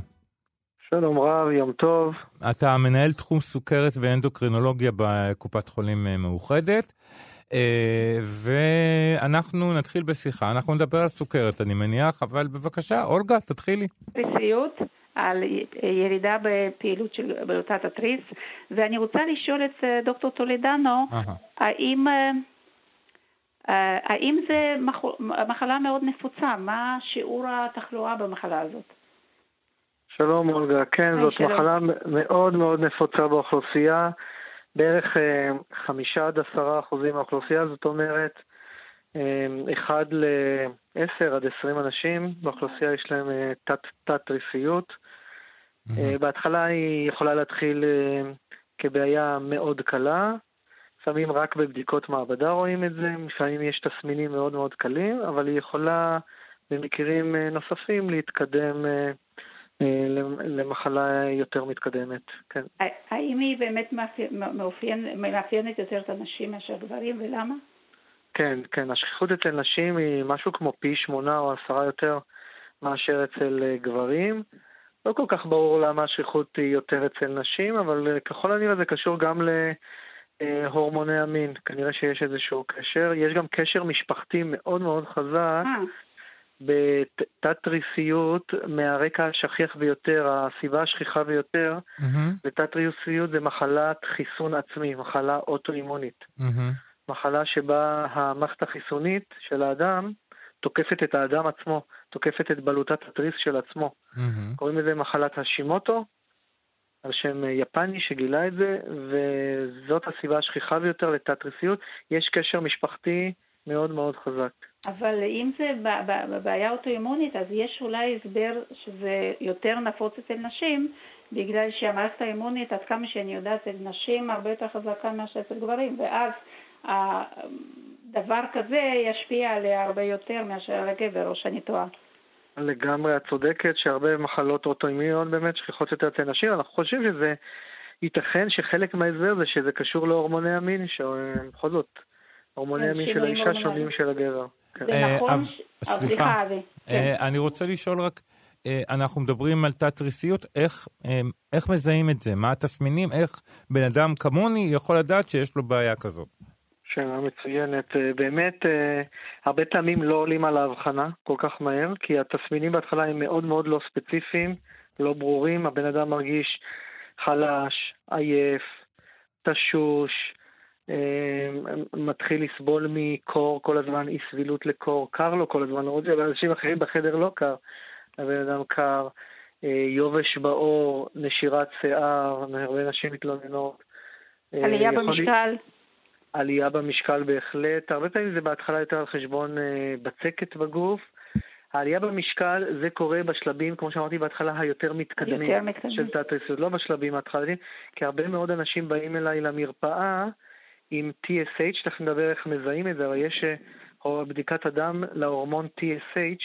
שלום רב, יום טוב. אתה מנהל תחום סוכרת ואנדוקרינולוגיה בקופת חולים אה, מאוחדת. ואנחנו נתחיל בשיחה, אנחנו נדבר על סוכרת אני מניח, אבל בבקשה, אולגה, תתחילי. פריסיות, על ירידה בפעילות של בלוטת התריס, ואני רוצה לשאול את אה, דוקטור טולדנו. האם, אה, אה, האם זה מח- מחלה מאוד נפוצה? מה שיעור התחלואה במחלה הזאת? שלום אולגה, כן, זאת שלום. מחלה מאוד מאוד נפוצה באוכלוסייה, בערך חמישה עד עשרה אחוזים מהאוכלוסייה, זאת אומרת, אחד לעשר עד עשרים אנשים באוכלוסייה יש להם אה, תת-תת-ריסיות. אה, בהתחלה היא יכולה להתחיל אה, כבעיה מאוד קלה, לפעמים רק בבדיקות מעבדה רואים את זה, לפעמים יש תסמינים מאוד מאוד קלים, אבל היא יכולה במקרים אה, נוספים להתקדם למ- למחלה יותר מתקדמת, כן. האם היא באמת מאפיין- מאופיין- מאפיינת יותר את הנשים מאשר גברים, ולמה? כן, כן, השכיחות אצל נשים היא משהו כמו פי שמונה או עשרה יותר מאשר אצל גברים. לא כל כך ברור למה השכיחות היא יותר אצל נשים, אבל אה, ככל הנראה זה קשור גם אה, הורמוני המין, כנראה שיש איזשהו קשר. יש גם קשר משפחתי מאוד מאוד חזק אה, בתת-ריסיות מהרקע השכיח ביותר, הסיבה השכיחה ביותר לתת-ריסיות זה מחלת חיסון עצמי, מחלה אוטואימונית. מחלה שבה המערכת החיסונית של האדם תוקפת את האדם עצמו, תוקפת את בלוטת התריס של עצמו. מהמם. קוראים לזה מחלת השימוטו, על שם יפני שגילה את זה, וזאת הסיבה השכיחה ביותר לתת-ריסיות. יש קשר משפחתי מאוד מאוד חזק. אבל אם זה ב- ב- בבעיה אוטואימונית, אז יש אולי הסבר שזה יותר נפוץ אצל נשים, בגלל שהמערכת האימונית, עד כמה שאני יודעת, אצל נשים הרבה יותר חזקה מאשר אצל גברים, ואז דבר כזה ישפיע עליה הרבה יותר מאשר על הגבר, או שאני טועה. לגמרי, את צודקת שהרבה מחלות אוטואימיות באמת שכיחות יותר אצל נשים. אנחנו חושבים שזה ייתכן שחלק מההסבר זה שזה קשור להורמוני המין, שבכל זאת, הורמוני המין של האישה. שונים של הגבר. כן. זה אה, נכון, אבל- ש- סליחה. אה, אני רוצה לשאול רק, אה, אנחנו מדברים על תת-ריסיות, איך, אה, איך מזהים את זה? מה התסמינים? איך בן אדם כמוני יכול לדעת שיש לו בעיה כזאת? שאלה מצוינת. אה, באמת, אה, הרבה פעמים לא עולים על ההבחנה כל כך מהר, כי התסמינים בהתחלה הם מאוד מאוד לא ספציפיים, לא ברורים. הבן אדם מרגיש חלש, עייף, תשוש, אה, מתחיל לסבול מקור כל הזמן, אי סבילות לקור, קר לו כל הזמן, למרות שלאנשים אחרים בחדר לא קר, לבן אדם קר, יובש בעור, נשירת שיער, הרבה נשים מתלוננות. עלייה במשקל. עלייה במשקל בהחלט, הרבה פעמים זה בהתחלה יותר על חשבון אה, בצקת בגוף. העלייה במשקל זה קורה בשלבים, כמו שאמרתי בהתחלה, היותר מתקדמים יותר מתקדמים. של תת-ריסיות, לא בשלבים ההתחלתיים, כי הרבה מאוד אנשים באים אליי למרפאה עם TSH, תכף נדבר איך מזהים את זה, אבל יש אה, בדיקת הדם להורמון TSH,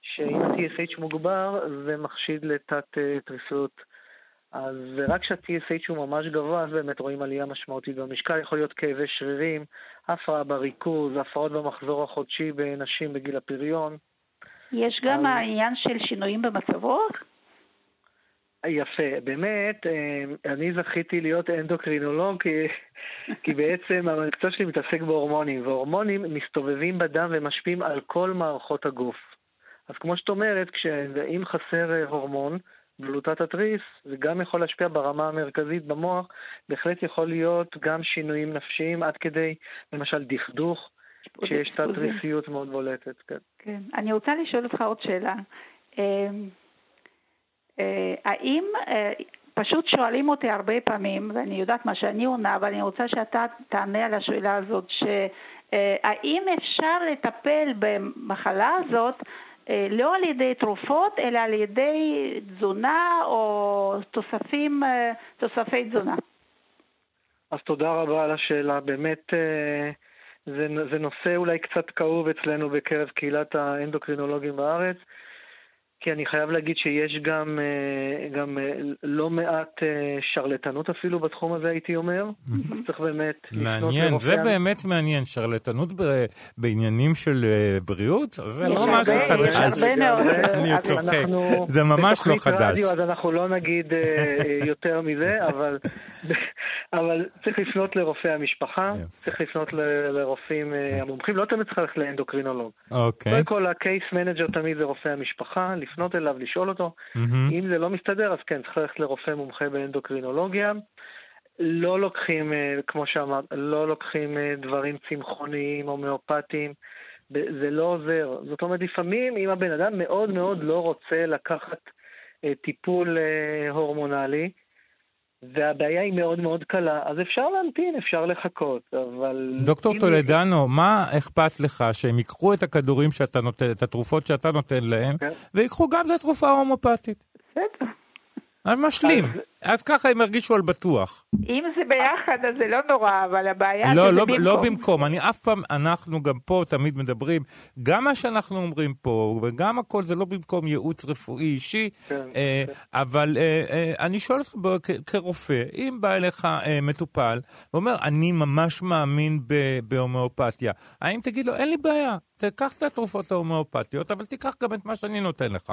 שאם ה-TSH מוגבר זה מחשיד לתת-תריסות. אז רק כשה-TSH הוא ממש גבוה, אז באמת רואים עלייה משמעותית במשקל, יכול להיות כאבי שרירים, הפרעה בריכוז, הפרעות במחזור החודשי בנשים בגיל הפריון. יש גם אז- העניין של שינויים במצב רוח? יפה, באמת, אה, אני זכיתי להיות אנדוקרינולוג, כי, כי בעצם המקצוע שלי מתעסק בהורמונים, והורמונים מסתובבים בדם ומשפיעים על כל מערכות הגוף. אז כמו שאת אומרת, אם חסר אה, הורמון, בלוטת התריס, זה גם יכול להשפיע ברמה המרכזית במוח, בהחלט יכול להיות גם שינויים נפשיים עד כדי, למשל, דכדוך, שיש תת-תריסיות מאוד בולטת. כן. כן. אני רוצה לשאול אותך עוד שאלה. אה, אה, האם, אה, פשוט שואלים אותי הרבה פעמים, ואני יודעת מה שאני עונה, אבל אני רוצה שאתה תענה על השאלה הזאת, שהאם אפשר לטפל במחלה הזאת לא על ידי תרופות, אלא על ידי תזונה או תוספים, אה, תוספי תזונה? אז תודה רבה על השאלה. באמת, אה, זה, זה נושא אולי קצת כאוב אצלנו בקרב קהילת האנדוקרינולוגים בארץ, כי אני חייב להגיד שיש גם, אה, גם אה, לא מעט אה, שרלטנות אפילו בתחום הזה, הייתי אומר. צריך באמת לפנות מעניין, זה לרופא- באמת מעניין. שרלטנות ב- בעניינים של בריאות? זה לא משהו חדש. הרבה מאוד. אני צוחק. אנחנו זה ממש לא חדש. רדיו, אז אנחנו לא נגיד יותר מזה, אבל, אבל צריך לפנות לרופאי המשפחה. צריך לפנות ל- לרופאים המומחים, לא תמיד צריך ללכת לאנדוקרינולוג. אוקיי. קודם כל, ה case manager תמיד זה רופא המשפחה, לפנות אליו, לשאול אותו. מהמם. אם זה לא מסתדר, אז כן, צריך ללכת לרופא מומחה באנדוקרינולוגיה. לא לוקחים, אה, כמו שאמרת, לא לוקחים אה, דברים צמחוניים, הומאופטיים. זה לא עוזר. זאת אומרת, לפעמים אם הבן אדם מאוד מאוד לא רוצה לקחת אה, טיפול הורמונלי, והבעיה היא מאוד מאוד קלה, אז אפשר להמתין, אפשר לחכות, אבל... דוקטור אם- טולדנו, מה אכפת לך שהם ייקחו את הכדורים שאתה נותן, את התרופות שאתה נותן להם, כן. ויקחו גם את התרופה ההומופתית? אז משלים. אז ככה הם ירגישו על בטוח. אם זה ביחד אז זה לא נורא, אבל הבעיה לא, שזה לא, במקום. לא במקום. אני אף פעם, אנחנו גם פה תמיד מדברים, גם מה שאנחנו אומרים פה, וגם הכל זה לא במקום ייעוץ רפואי אישי, כן, אה, אבל אה, אה, אני שואל אותך ב- כ- כרופא, אם בא אליך אה, מטופל ואומר, אני ממש מאמין ב- בהומאופתיה, האם תגיד לו, אין לי בעיה, תיקח את התרופות ההומאופתיות, אבל תיקח גם את מה שאני נותן לך.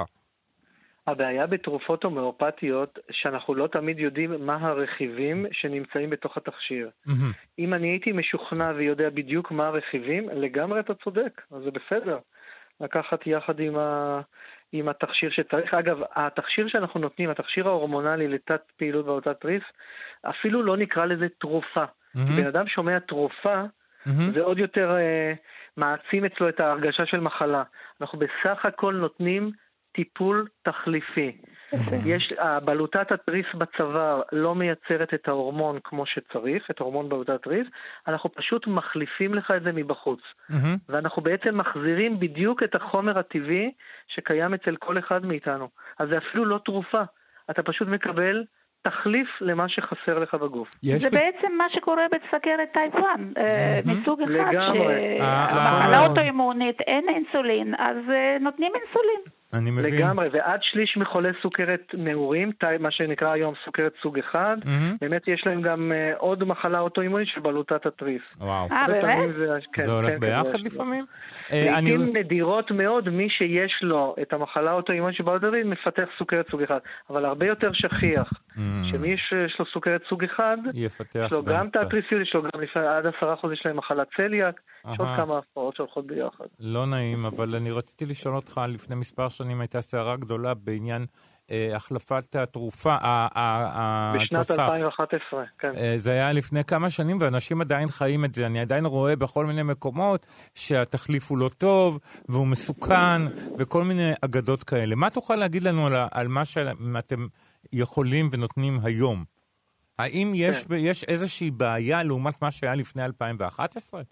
הבעיה בתרופות הומאופתיות, שאנחנו לא תמיד יודעים מה הרכיבים שנמצאים בתוך התכשיר. מהמם. אם אני הייתי משוכנע ויודע בדיוק מה הרכיבים, לגמרי אתה צודק, אז זה בסדר. לקחת יחד עם, ה... עם התכשיר שצריך. אגב, התכשיר שאנחנו נותנים, התכשיר ההורמונלי לתת פעילות בעבודת תריס, אפילו לא נקרא לזה תרופה. מהמם. בן אדם שומע תרופה, מהמם. זה עוד יותר אה, מעצים אצלו את ההרגשה של מחלה. אנחנו בסך הכל נותנים טיפול תחליפי. יש, בלוטת התריס בצוואר לא מייצרת את ההורמון כמו שצריך, את ההורמון בלוטת התריס, אנחנו פשוט מחליפים לך את זה מבחוץ. ואנחנו בעצם מחזירים בדיוק את החומר הטבעי שקיים אצל כל אחד מאיתנו. אז זה אפילו לא תרופה, אתה פשוט מקבל תחליף למה שחסר לך בגוף. זה בעצם מה שקורה בסכרת טייפ 1, אה. מסוג אחד, לגמרי. אה, שהמחלה אה. אוטואימונית, אין אינסולין, אז נותנים אינסולין. אני מבין. לגמרי, ועד שליש מחולי סוכרת נעורים, מה שנקרא היום סוכרת סוג אחד, מהמם. באמת יש להם גם אה, עוד מחלה אוטואימונית של בלוטת התריס. וואו. אה, באמת? זה- כן, זה הולך כן, ביחד כן, לפעמים? אה, אני- לעיתים נדירות מאוד, מי שיש לו את המחלה האוטואימונית של בלוטת התריס מפתח סוכרת סוג אחד, אבל הרבה יותר שכיח, מהמם. שמי שיש לו סוכרת סוג אחד, יפתח יש לו גם את התריסיות, יש לו גם לפעמים עד עשרה אחוז יש להם מחלת צליאק, יש עוד. כמה הפרעות שהולכות ביחד. לא נעים, אבל אני רציתי לשאול אותך, לפני מספר שנים הייתה סערה גדולה בעניין אה, החלפת התרופה, ה- ה- בשנת התוסף. 2011, כן. אה, זה היה לפני כמה שנים, ואנשים עדיין חיים את זה. אני עדיין רואה בכל מיני מקומות שהתחליף הוא לא טוב, והוא מסוכן, וכל מיני אגדות כאלה. מה תוכל להגיד לנו על, על מה שאתם יכולים ונותנים היום? האם יש, כן. יש איזושהי בעיה לעומת מה שהיה לפני 2011?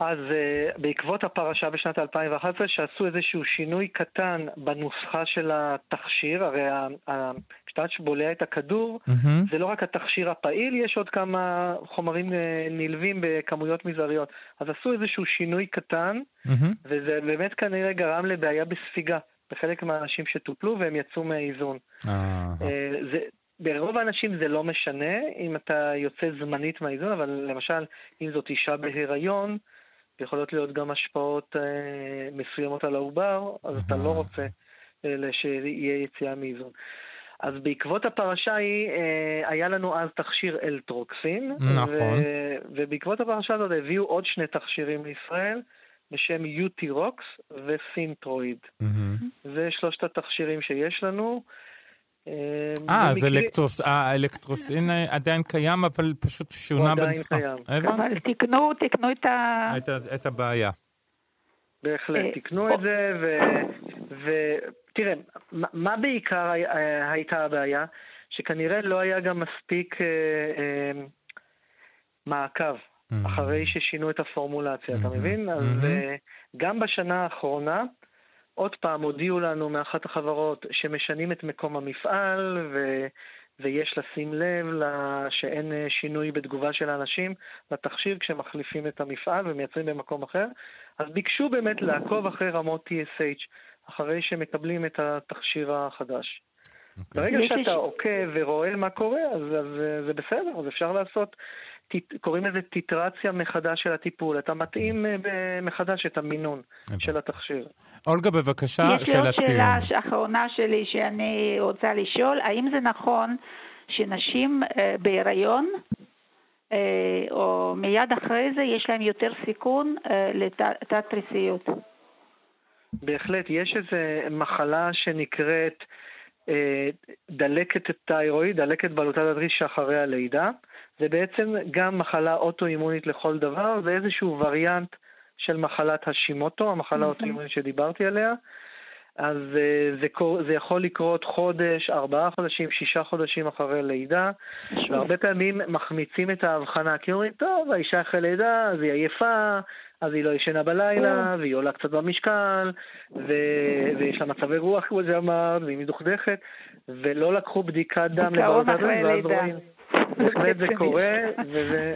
אז uh, בעקבות הפרשה בשנת 2011, שעשו איזשהו שינוי קטן בנוסחה של התכשיר, הרי כשאתה בולע את הכדור, מהמם. זה לא רק התכשיר הפעיל, יש עוד כמה חומרים אה, נלווים בכמויות מזעריות. אז עשו איזשהו שינוי קטן, מהמם. וזה באמת כנראה גרם לבעיה בספיגה בחלק מהאנשים שטופלו והם יצאו מהאיזון. אה, זה, ברוב האנשים זה לא משנה אם אתה יוצא זמנית מהאיזון, אבל למשל, אם זאת אישה בהיריון, יכולות להיות גם השפעות אה, מסוימות על העובר, אז אתה לא רוצה אה, שיהיה יציאה מאיזון. אז בעקבות הפרשה היא, אה, היה לנו אז תכשיר אלטרוקסין. נכון. ו- ובעקבות הפרשה הזאת הביאו עוד שני תכשירים לישראל, בשם יוטירוקס וסינטרואיד. מהמם. זה שלושת התכשירים שיש לנו. אה, אז אלקטרוס, אה, האלקטרוסין אה, עדיין קיים, אבל פשוט שונה הוא עדיין בנוסחה. קיים. אבל הבנתי. תיקנו, תיקנו את ה... את הבעיה. בהחלט, אה, תיקנו פה- את זה, ותראה, מה בעיקר אה, הייתה הבעיה? שכנראה לא היה גם מספיק מעקב אחרי ששינו את הפורמולציה, אתה Mhm. מבין? אז Mhm. אה, גם בשנה האחרונה, עוד פעם הודיעו לנו מאחת החברות שמשנים את מקום המפעל, ו... ויש לשים לב שאין אה, שינוי בתגובה של האנשים לתכשיר כשמחליפים את המפעל ומייצרים במקום אחר. אז ביקשו באמת לעקוב אחרי רמות TSH, אחרי שמקבלים את התכשיר החדש. אוקיי. ברגע שאתה עוקב ורואה מה קורה, אז, אז אה, זה בסדר, אז אפשר לעשות, קוראים לזה טיטרציה מחדש של הטיפול. אתה מתאים אה, מחדש את המינון. של התכשיר. אולגה, בבקשה, יש לי שאלת עוד שאלה סיום. אחרונה שלי שאני רוצה לשאול, האם זה נכון שנשים אה, בהיריון, אה, או מיד אחרי זה, יש להן יותר סיכון לתת-תריסיות? בהחלט, יש איזו מחלה שנקראת דלקת תיירואיד, דלקת בלוטת התריס שאחרי הלידה. זה בעצם גם מחלה אוטואימונית לכל דבר, זה איזשהו וריאנט של מחלת השימוטו, המחלה האוטואימונית שדיברתי עליה. אז אה, זה, זה יכול לקרות חודש, ארבעה חודשים, שישה חודשים אחרי לידה, והרבה פעמים מחמיצים את ההבחנה, כי אומרים, טוב, האישה אחרי לידה, אז היא עייפה, אז היא לא ישנה בלילה, והיא עולה קצת במשקל, ו- ויש לה מצבי רוח, כמו שאמרת, והיא מדוכדכת, ולא לקחו בדיקת דם לבלוטת אחרי ואז לידה. רואים. בהחלט זה קורה, וזה...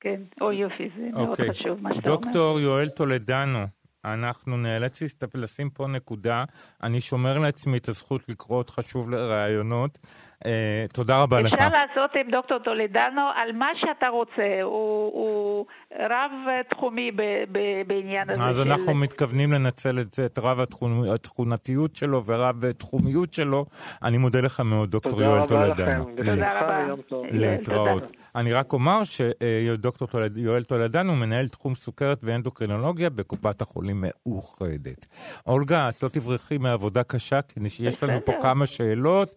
כן, או יופי, זה מאוד אוקיי. חשוב מה שאתה אומר. דוקטור יואל טולדנו, אנחנו נאלץ לשים פה נקודה. אני שומר לעצמי את הזכות לקרוא אותך שוב לראיונות. אה, תודה רבה לך. אפשר לעשות עם דוקטור טולדנו על מה שאתה רוצה. הוא, הוא רב-תחומי ב- ב- בעניין הזה. אז אנחנו מתכוונים לנצל את זה, את רב התכונ- התכונתיות שלו ורב תחומיות שלו. אני מודה לך מאוד, דוקטור תודה יואל רבה טולדנו. לכם. תודה רבה. טוב. להתראות. אני רק אומר שדוקטור יואל טולדנו מנהל תחום סוכרת ואנדוקרינולוגיה בקופת החולים מאוחדת. אולגה, את לא תברחי מעבודה קשה, כי יש לנו פה. כמה שאלות.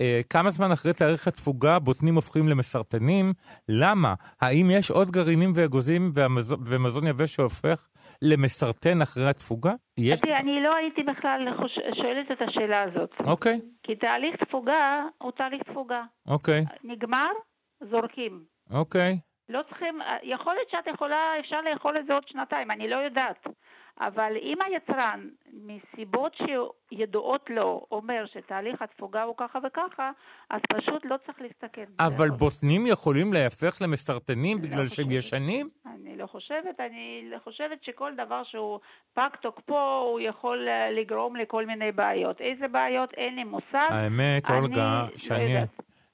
אה, כמה זמן אחרי תאריך התפוגה בוטנים הופכים למסרטנים? למה? האם יש עוד גרעינים ואגוזים והמז- ומזון יבש שהופך למסרטן אחרי התפוגה? יש? תראי, אני לא הייתי בכלל חוש- שואלת את השאלה הזאת. אוקיי, כי תהליך תפוגה הוא תהליך תפוגה. אוקיי, נגמר, זורקים. אוקיי. לא צריכים, יכול להיות שאת יכולה, אפשר לאכול את זה עוד שנתיים, אני לא יודעת. אבל אם היצרן, מסיבות שידועות לו, אומר שתהליך התפוגה הוא ככה וככה, אז פשוט לא צריך להסתכן. אבל. בוטנים יכולים להפך למסרטנים לא בגלל שהם חושבת. ישנים? אני לא חושבת, אני חושבת שכל דבר שהוא פג תוקפו, הוא יכול אה, לגרום לכל מיני בעיות. איזה בעיות? אין לי מושג. האמת, אולגה, לא שאני יודעת.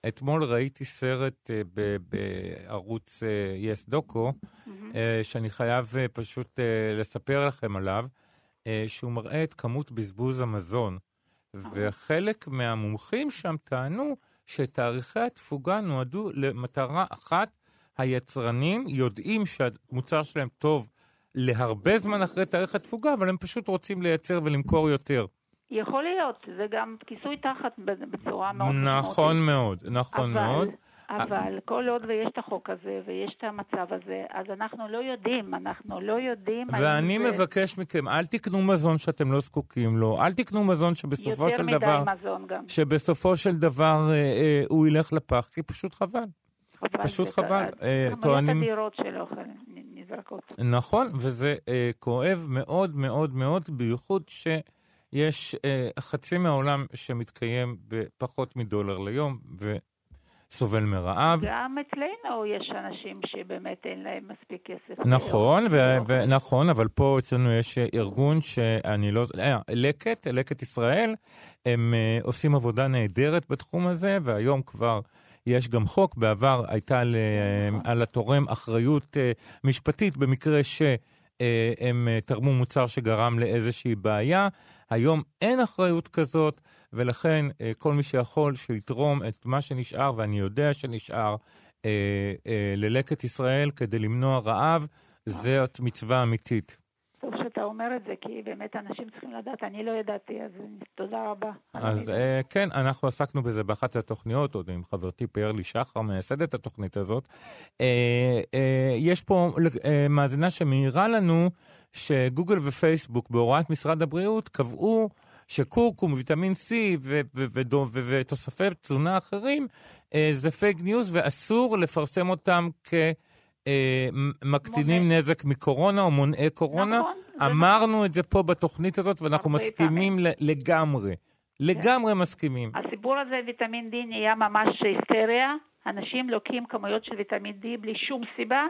אתמול ראיתי סרט אה, ב- בערוץ אה, יס דוקו, אה, שאני חייב אה, פשוט אה, לספר לכם עליו, אה, שהוא מראה את כמות בזבוז המזון. וחלק מהמומחים שם טענו שתאריכי התפוגה נועדו למטרה אחת, היצרנים יודעים שהמוצר שלהם טוב להרבה זמן אחרי תאריך התפוגה, אבל הם פשוט רוצים לייצר ולמכור יותר. יכול להיות, זה גם כיסוי תחת בצורה מאוד נכון מאוד, נכון אבל, מאוד. אבל כל עוד ויש את החוק הזה ויש את המצב הזה, אז אנחנו לא יודעים, אנחנו לא יודעים ואני זה מבקש מכם, אל תקנו מזון שאתם לא זקוקים לו, אל תקנו מזון שבסופו יותר של מדי דבר, מזון גם. שבסופו של דבר אה, אה, הוא ילך לפח, כי פשוט חבל. חבל פשוט חבל. אה, טוענים- אדירות של אוכל נ- נזרקות. נכון, וזה אה, כואב מאוד מאוד מאוד, בייחוד שיש אה, חצי מהעולם שמתקיים בפחות מדולר ליום וסובל מרעב. גם אצלנו יש אנשים שבאמת אין להם מספיק כסף. נכון, ו- לאוכל. ו- נכון, אבל פה אצלנו יש אה, ארגון שאני לא... אה, לקט, לקט ישראל, הם אה, עושים עבודה נהדרת בתחום הזה, והיום כבר יש גם חוק. בעבר הייתה ל- אה, על התורם אחריות אה, משפטית במקרה שהם תרמו מוצר שגרם לאיזושהי בעיה. היום אין אחריות כזאת, ולכן אה, כל מי שיכול שיתרום את מה שנשאר, ואני יודע שנשאר, אה, אה, ללקט ישראל כדי למנוע רעב, זאת מצווה אמיתית. שאתה אומר את זה, כי באמת אנשים צריכים לדעת, אני לא ידעתי, אז תודה רבה. אז אה, כן, אנחנו עסקנו בזה באחת התוכניות, עוד עם חברתי פיירלי שחר, מייסדת התוכנית הזאת. אה, אה, יש פה אה, מאזינה שמעירה לנו שגוגל ופייסבוק בהוראת משרד הבריאות קבעו שקורקום, ויטמין C ותוספי תזונה אחרים אה, זה fake news ואסור לפרסם אותם כמקטינים מונע. נזק מקורונה או מונעי קורונה. נכון, זה אמרנו את זה פה בתוכנית הזאת, ואנחנו מסכימים ל- לגמרי. לגמרי מסכימים. הסיפור הזה, ויטמין D, נהיה ממש היסטריה. אנשים לוקחים כמויות של ויטמין D בלי שום סיבה,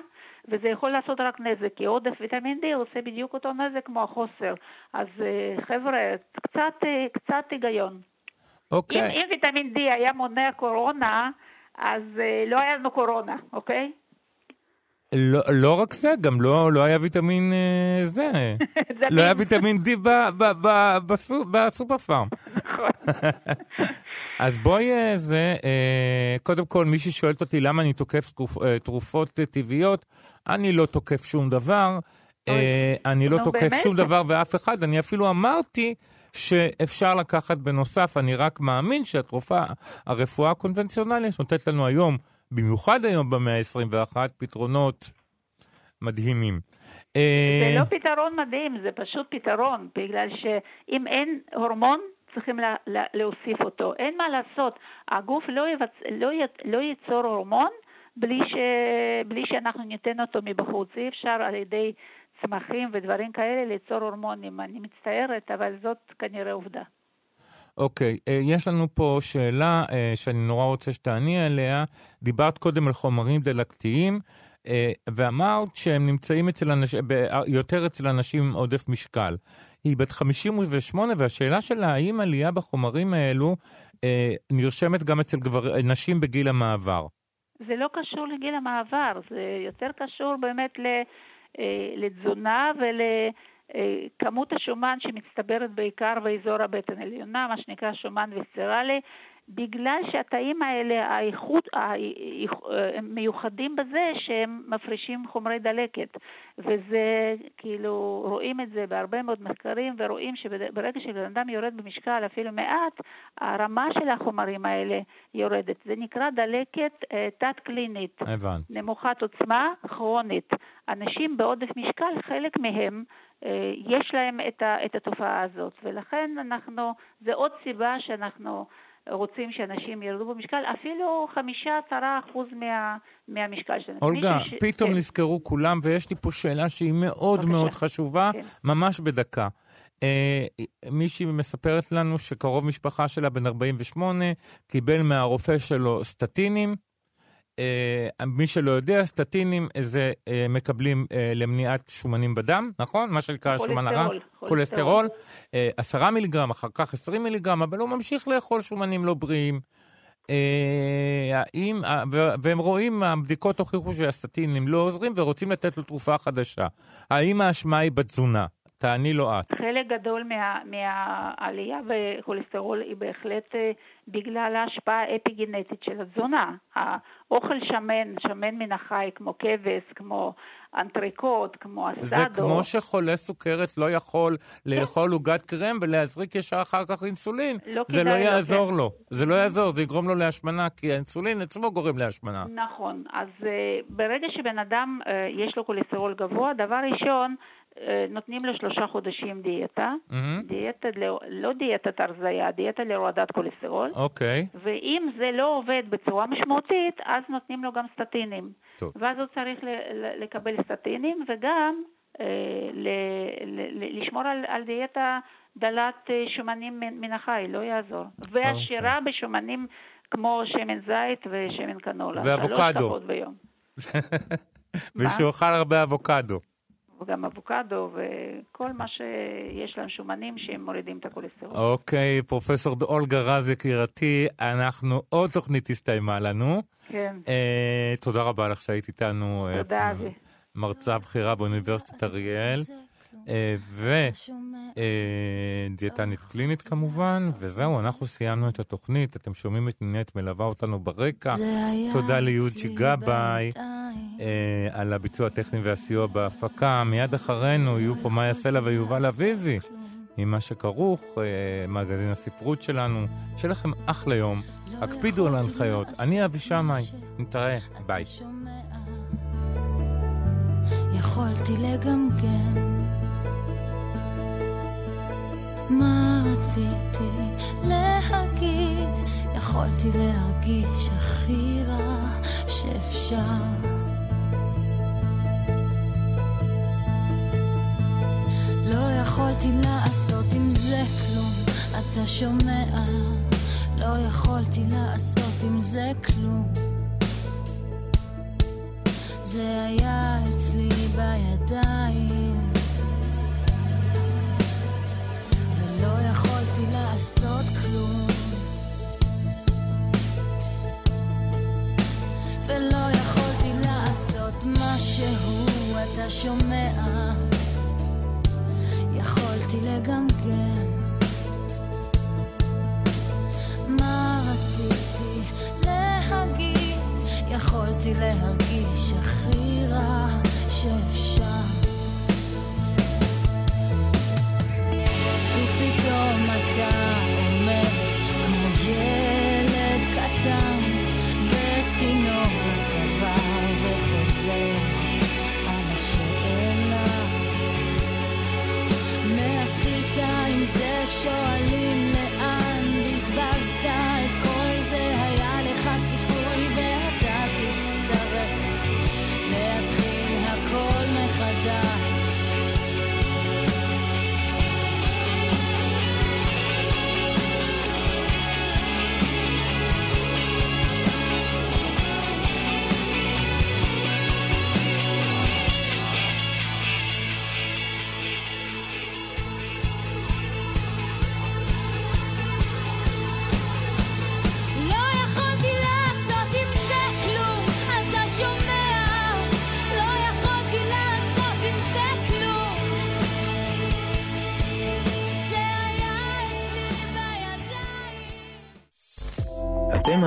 וזה יכול לעשות רק נזק, כי עודף ויטמין D עושה בדיוק אותו נזק כמו החוסר. אז אה, חבר'ה, קצת, אה, קצת היגיון. אם, אוקיי. אם ויטמין D היה מונע קורונה, אז אה, לא היה לנו קורונה, אוקיי? לא, לא רק זה, גם לא, לא היה ויטמין אה, זה. לא היה. ויטמין D ב- ב- ב- בסו- בסופר פארם. נכון. אז בואי אה, זה, אה, קודם כל, מישהי שואלת אותי למה אני תוקף תרופ- אה, תרופות טבעיות, אני לא תוקף שום דבר. אני לא תוקף? שום דבר ואף אחד. אני אפילו אמרתי שאפשר לקחת בנוסף, אני רק מאמין שהתרופה, הרפואה הקונבנציונלית נותנת לנו היום, במיוחד היום במאה ה-21, פתרונות מדהימים. אה, זה לא פתרון מדהים, זה פשוט פתרון, בגלל שאם אין הורמון, צריכים לה, לה, להוסיף אותו. אין מה לעשות, הגוף לא, יבצ... לא, י... לא ייצור הורמון בלי, ש... בלי שאנחנו ניתן אותו מבחוץ. אי אפשר על ידי צמחים ודברים כאלה ליצור הורמונים. אני מצטערת, אבל זאת כנראה עובדה. אוקיי, אה, יש לנו פה שאלה אה, שאני נורא רוצה שתעני עליה. דיברת קודם על חומרים דלקתיים, אה, ואמרת שהם נמצאים אצל אנשים, יותר אצל אנשים עם עודף משקל. היא בת 58, והשאלה שלה, האם עלייה בחומרים האלו נרשמת גם אצל גבר, נשים בגיל המעבר? זה לא קשור לגיל המעבר, זה יותר קשור באמת ל, לתזונה ולכמות השומן שמצטברת בעיקר באזור הבטן העליונה, מה שנקרא שומן ויסצרלי, בגלל שהתאים האלה, האיכות, הם מיוחדים בזה שהם מפרישים חומרי דלקת. וזה, כאילו, רואים את זה בהרבה מאוד מחקרים, ורואים שברגע שבן אדם יורד במשקל אפילו מעט, הרמה של החומרים האלה יורדת. זה נקרא דלקת אה, תת-קלינית. הבנתי. נמוכת עוצמה, כרונית. אנשים בעודף משקל, חלק מהם, אה, יש להם את, ה, את התופעה הזאת, ולכן אנחנו, זה עוד סיבה שאנחנו רוצים שאנשים ירדו במשקל, אפילו חמישה, עשרה אחוז מה, מהמשקל שלהם. אולגה, ש... פתאום כן. נזכרו כולם, ויש לי פה שאלה שהיא מאוד בבקשה. מאוד חשובה, כן. ממש בדקה. אה, מישהי מספרת לנו שקרוב משפחה שלה, בן 48, קיבל מהרופא שלו סטטינים. אה, מי שלא יודע, סטטינים זה אה, מקבלים אה, למניעת שומנים בדם, נכון? מה שנקרא שומן הרע. כולסטרול, אה, עשרה מיליגרם, אחר כך עשרים מיליגרם, אבל הוא ממשיך לאכול שומנים לא בריאים. אה, האם, אה, והם רואים, הבדיקות הוכיחו שהסטטינים לא עוזרים ורוצים לתת לו תרופה חדשה. האם האשמה היא בתזונה? תעני לו את. חלק גדול מה, מהעלייה בכולסטרול היא בהחלט אה, בגלל ההשפעה האפיגנטית של התזונה. האוכל שמן, שמן מן החי, כמו כבש, כמו אנטריקוט, כמו אסדו. זה כמו שחולה סוכרת לא יכול לאכול עוגת קרם ולהזריק ישר אחר כך אינסולין. לא זה לא יעזור. לו. זה לא יעזור, זה יגרום לו להשמנה, כי האינסולין עצמו גורם להשמנה. נכון, אז uh, ברגע שבן אדם uh, יש לו כולסטרול גבוה, דבר ראשון, נותנים לו שלושה חודשים דיאטה, מהמם. דיאטה, לא, לא דיאטת הרזייה, דיאטה להורדת כולסטרול, אוקיי, ואם זה לא עובד בצורה משמעותית, אז נותנים לו גם סטטינים. טוב. ואז הוא צריך ל- ל- לקבל סטטינים וגם אה, ל- ל- ל- לשמור על, על דיאטה דלת אה, שומנים מן, החי, לא יעזור. ועשירה בשומנים כמו שמן זית ושמן קנולה. ואבוקדו. אכל הרבה אבוקדו. וגם אבוקדו וכל מה שיש להם שומנים שהם מורידים את הכולסטרול. אוקיי, פרופסור אולגה רז יקירתי, אנחנו, עוד תוכנית הסתיימה לנו. כן, אה, תודה רבה לך שהיית איתנו. אה, תודה אבי. מרצה בכירה באוניברסיטת אריאל, ודיאטנית קלינית כמובן, וזהו, אנחנו סיימנו את התוכנית, אתם שומעים את נינט מלווה אותנו ברקע. תודה ליוג'י גבאי אה, על הביצוע הטכני והסיוע בהפקה. מיד אחרינו יהיו פה מאיה סלע ויובל אביבי, עם מה שכרוך, אה, מגזין הספרות שלנו. שיהיה לכם אחלה יום, הקפידו על ההנחיות. אני אבי שמאי, נתראה, ביי. יכולתי לגמגם מה רציתי להגיד, יכולתי להרגיש הכי רע שאפשר. לא יכולתי לעשות עם זה כלום, אתה שומע? לא יכולתי לעשות עם זה כלום. זה היה אצלי בידיים שומע? יכולתי לגמגם. מה רציתי להגיד? יכולתי להרגיש הכי רע שאפשר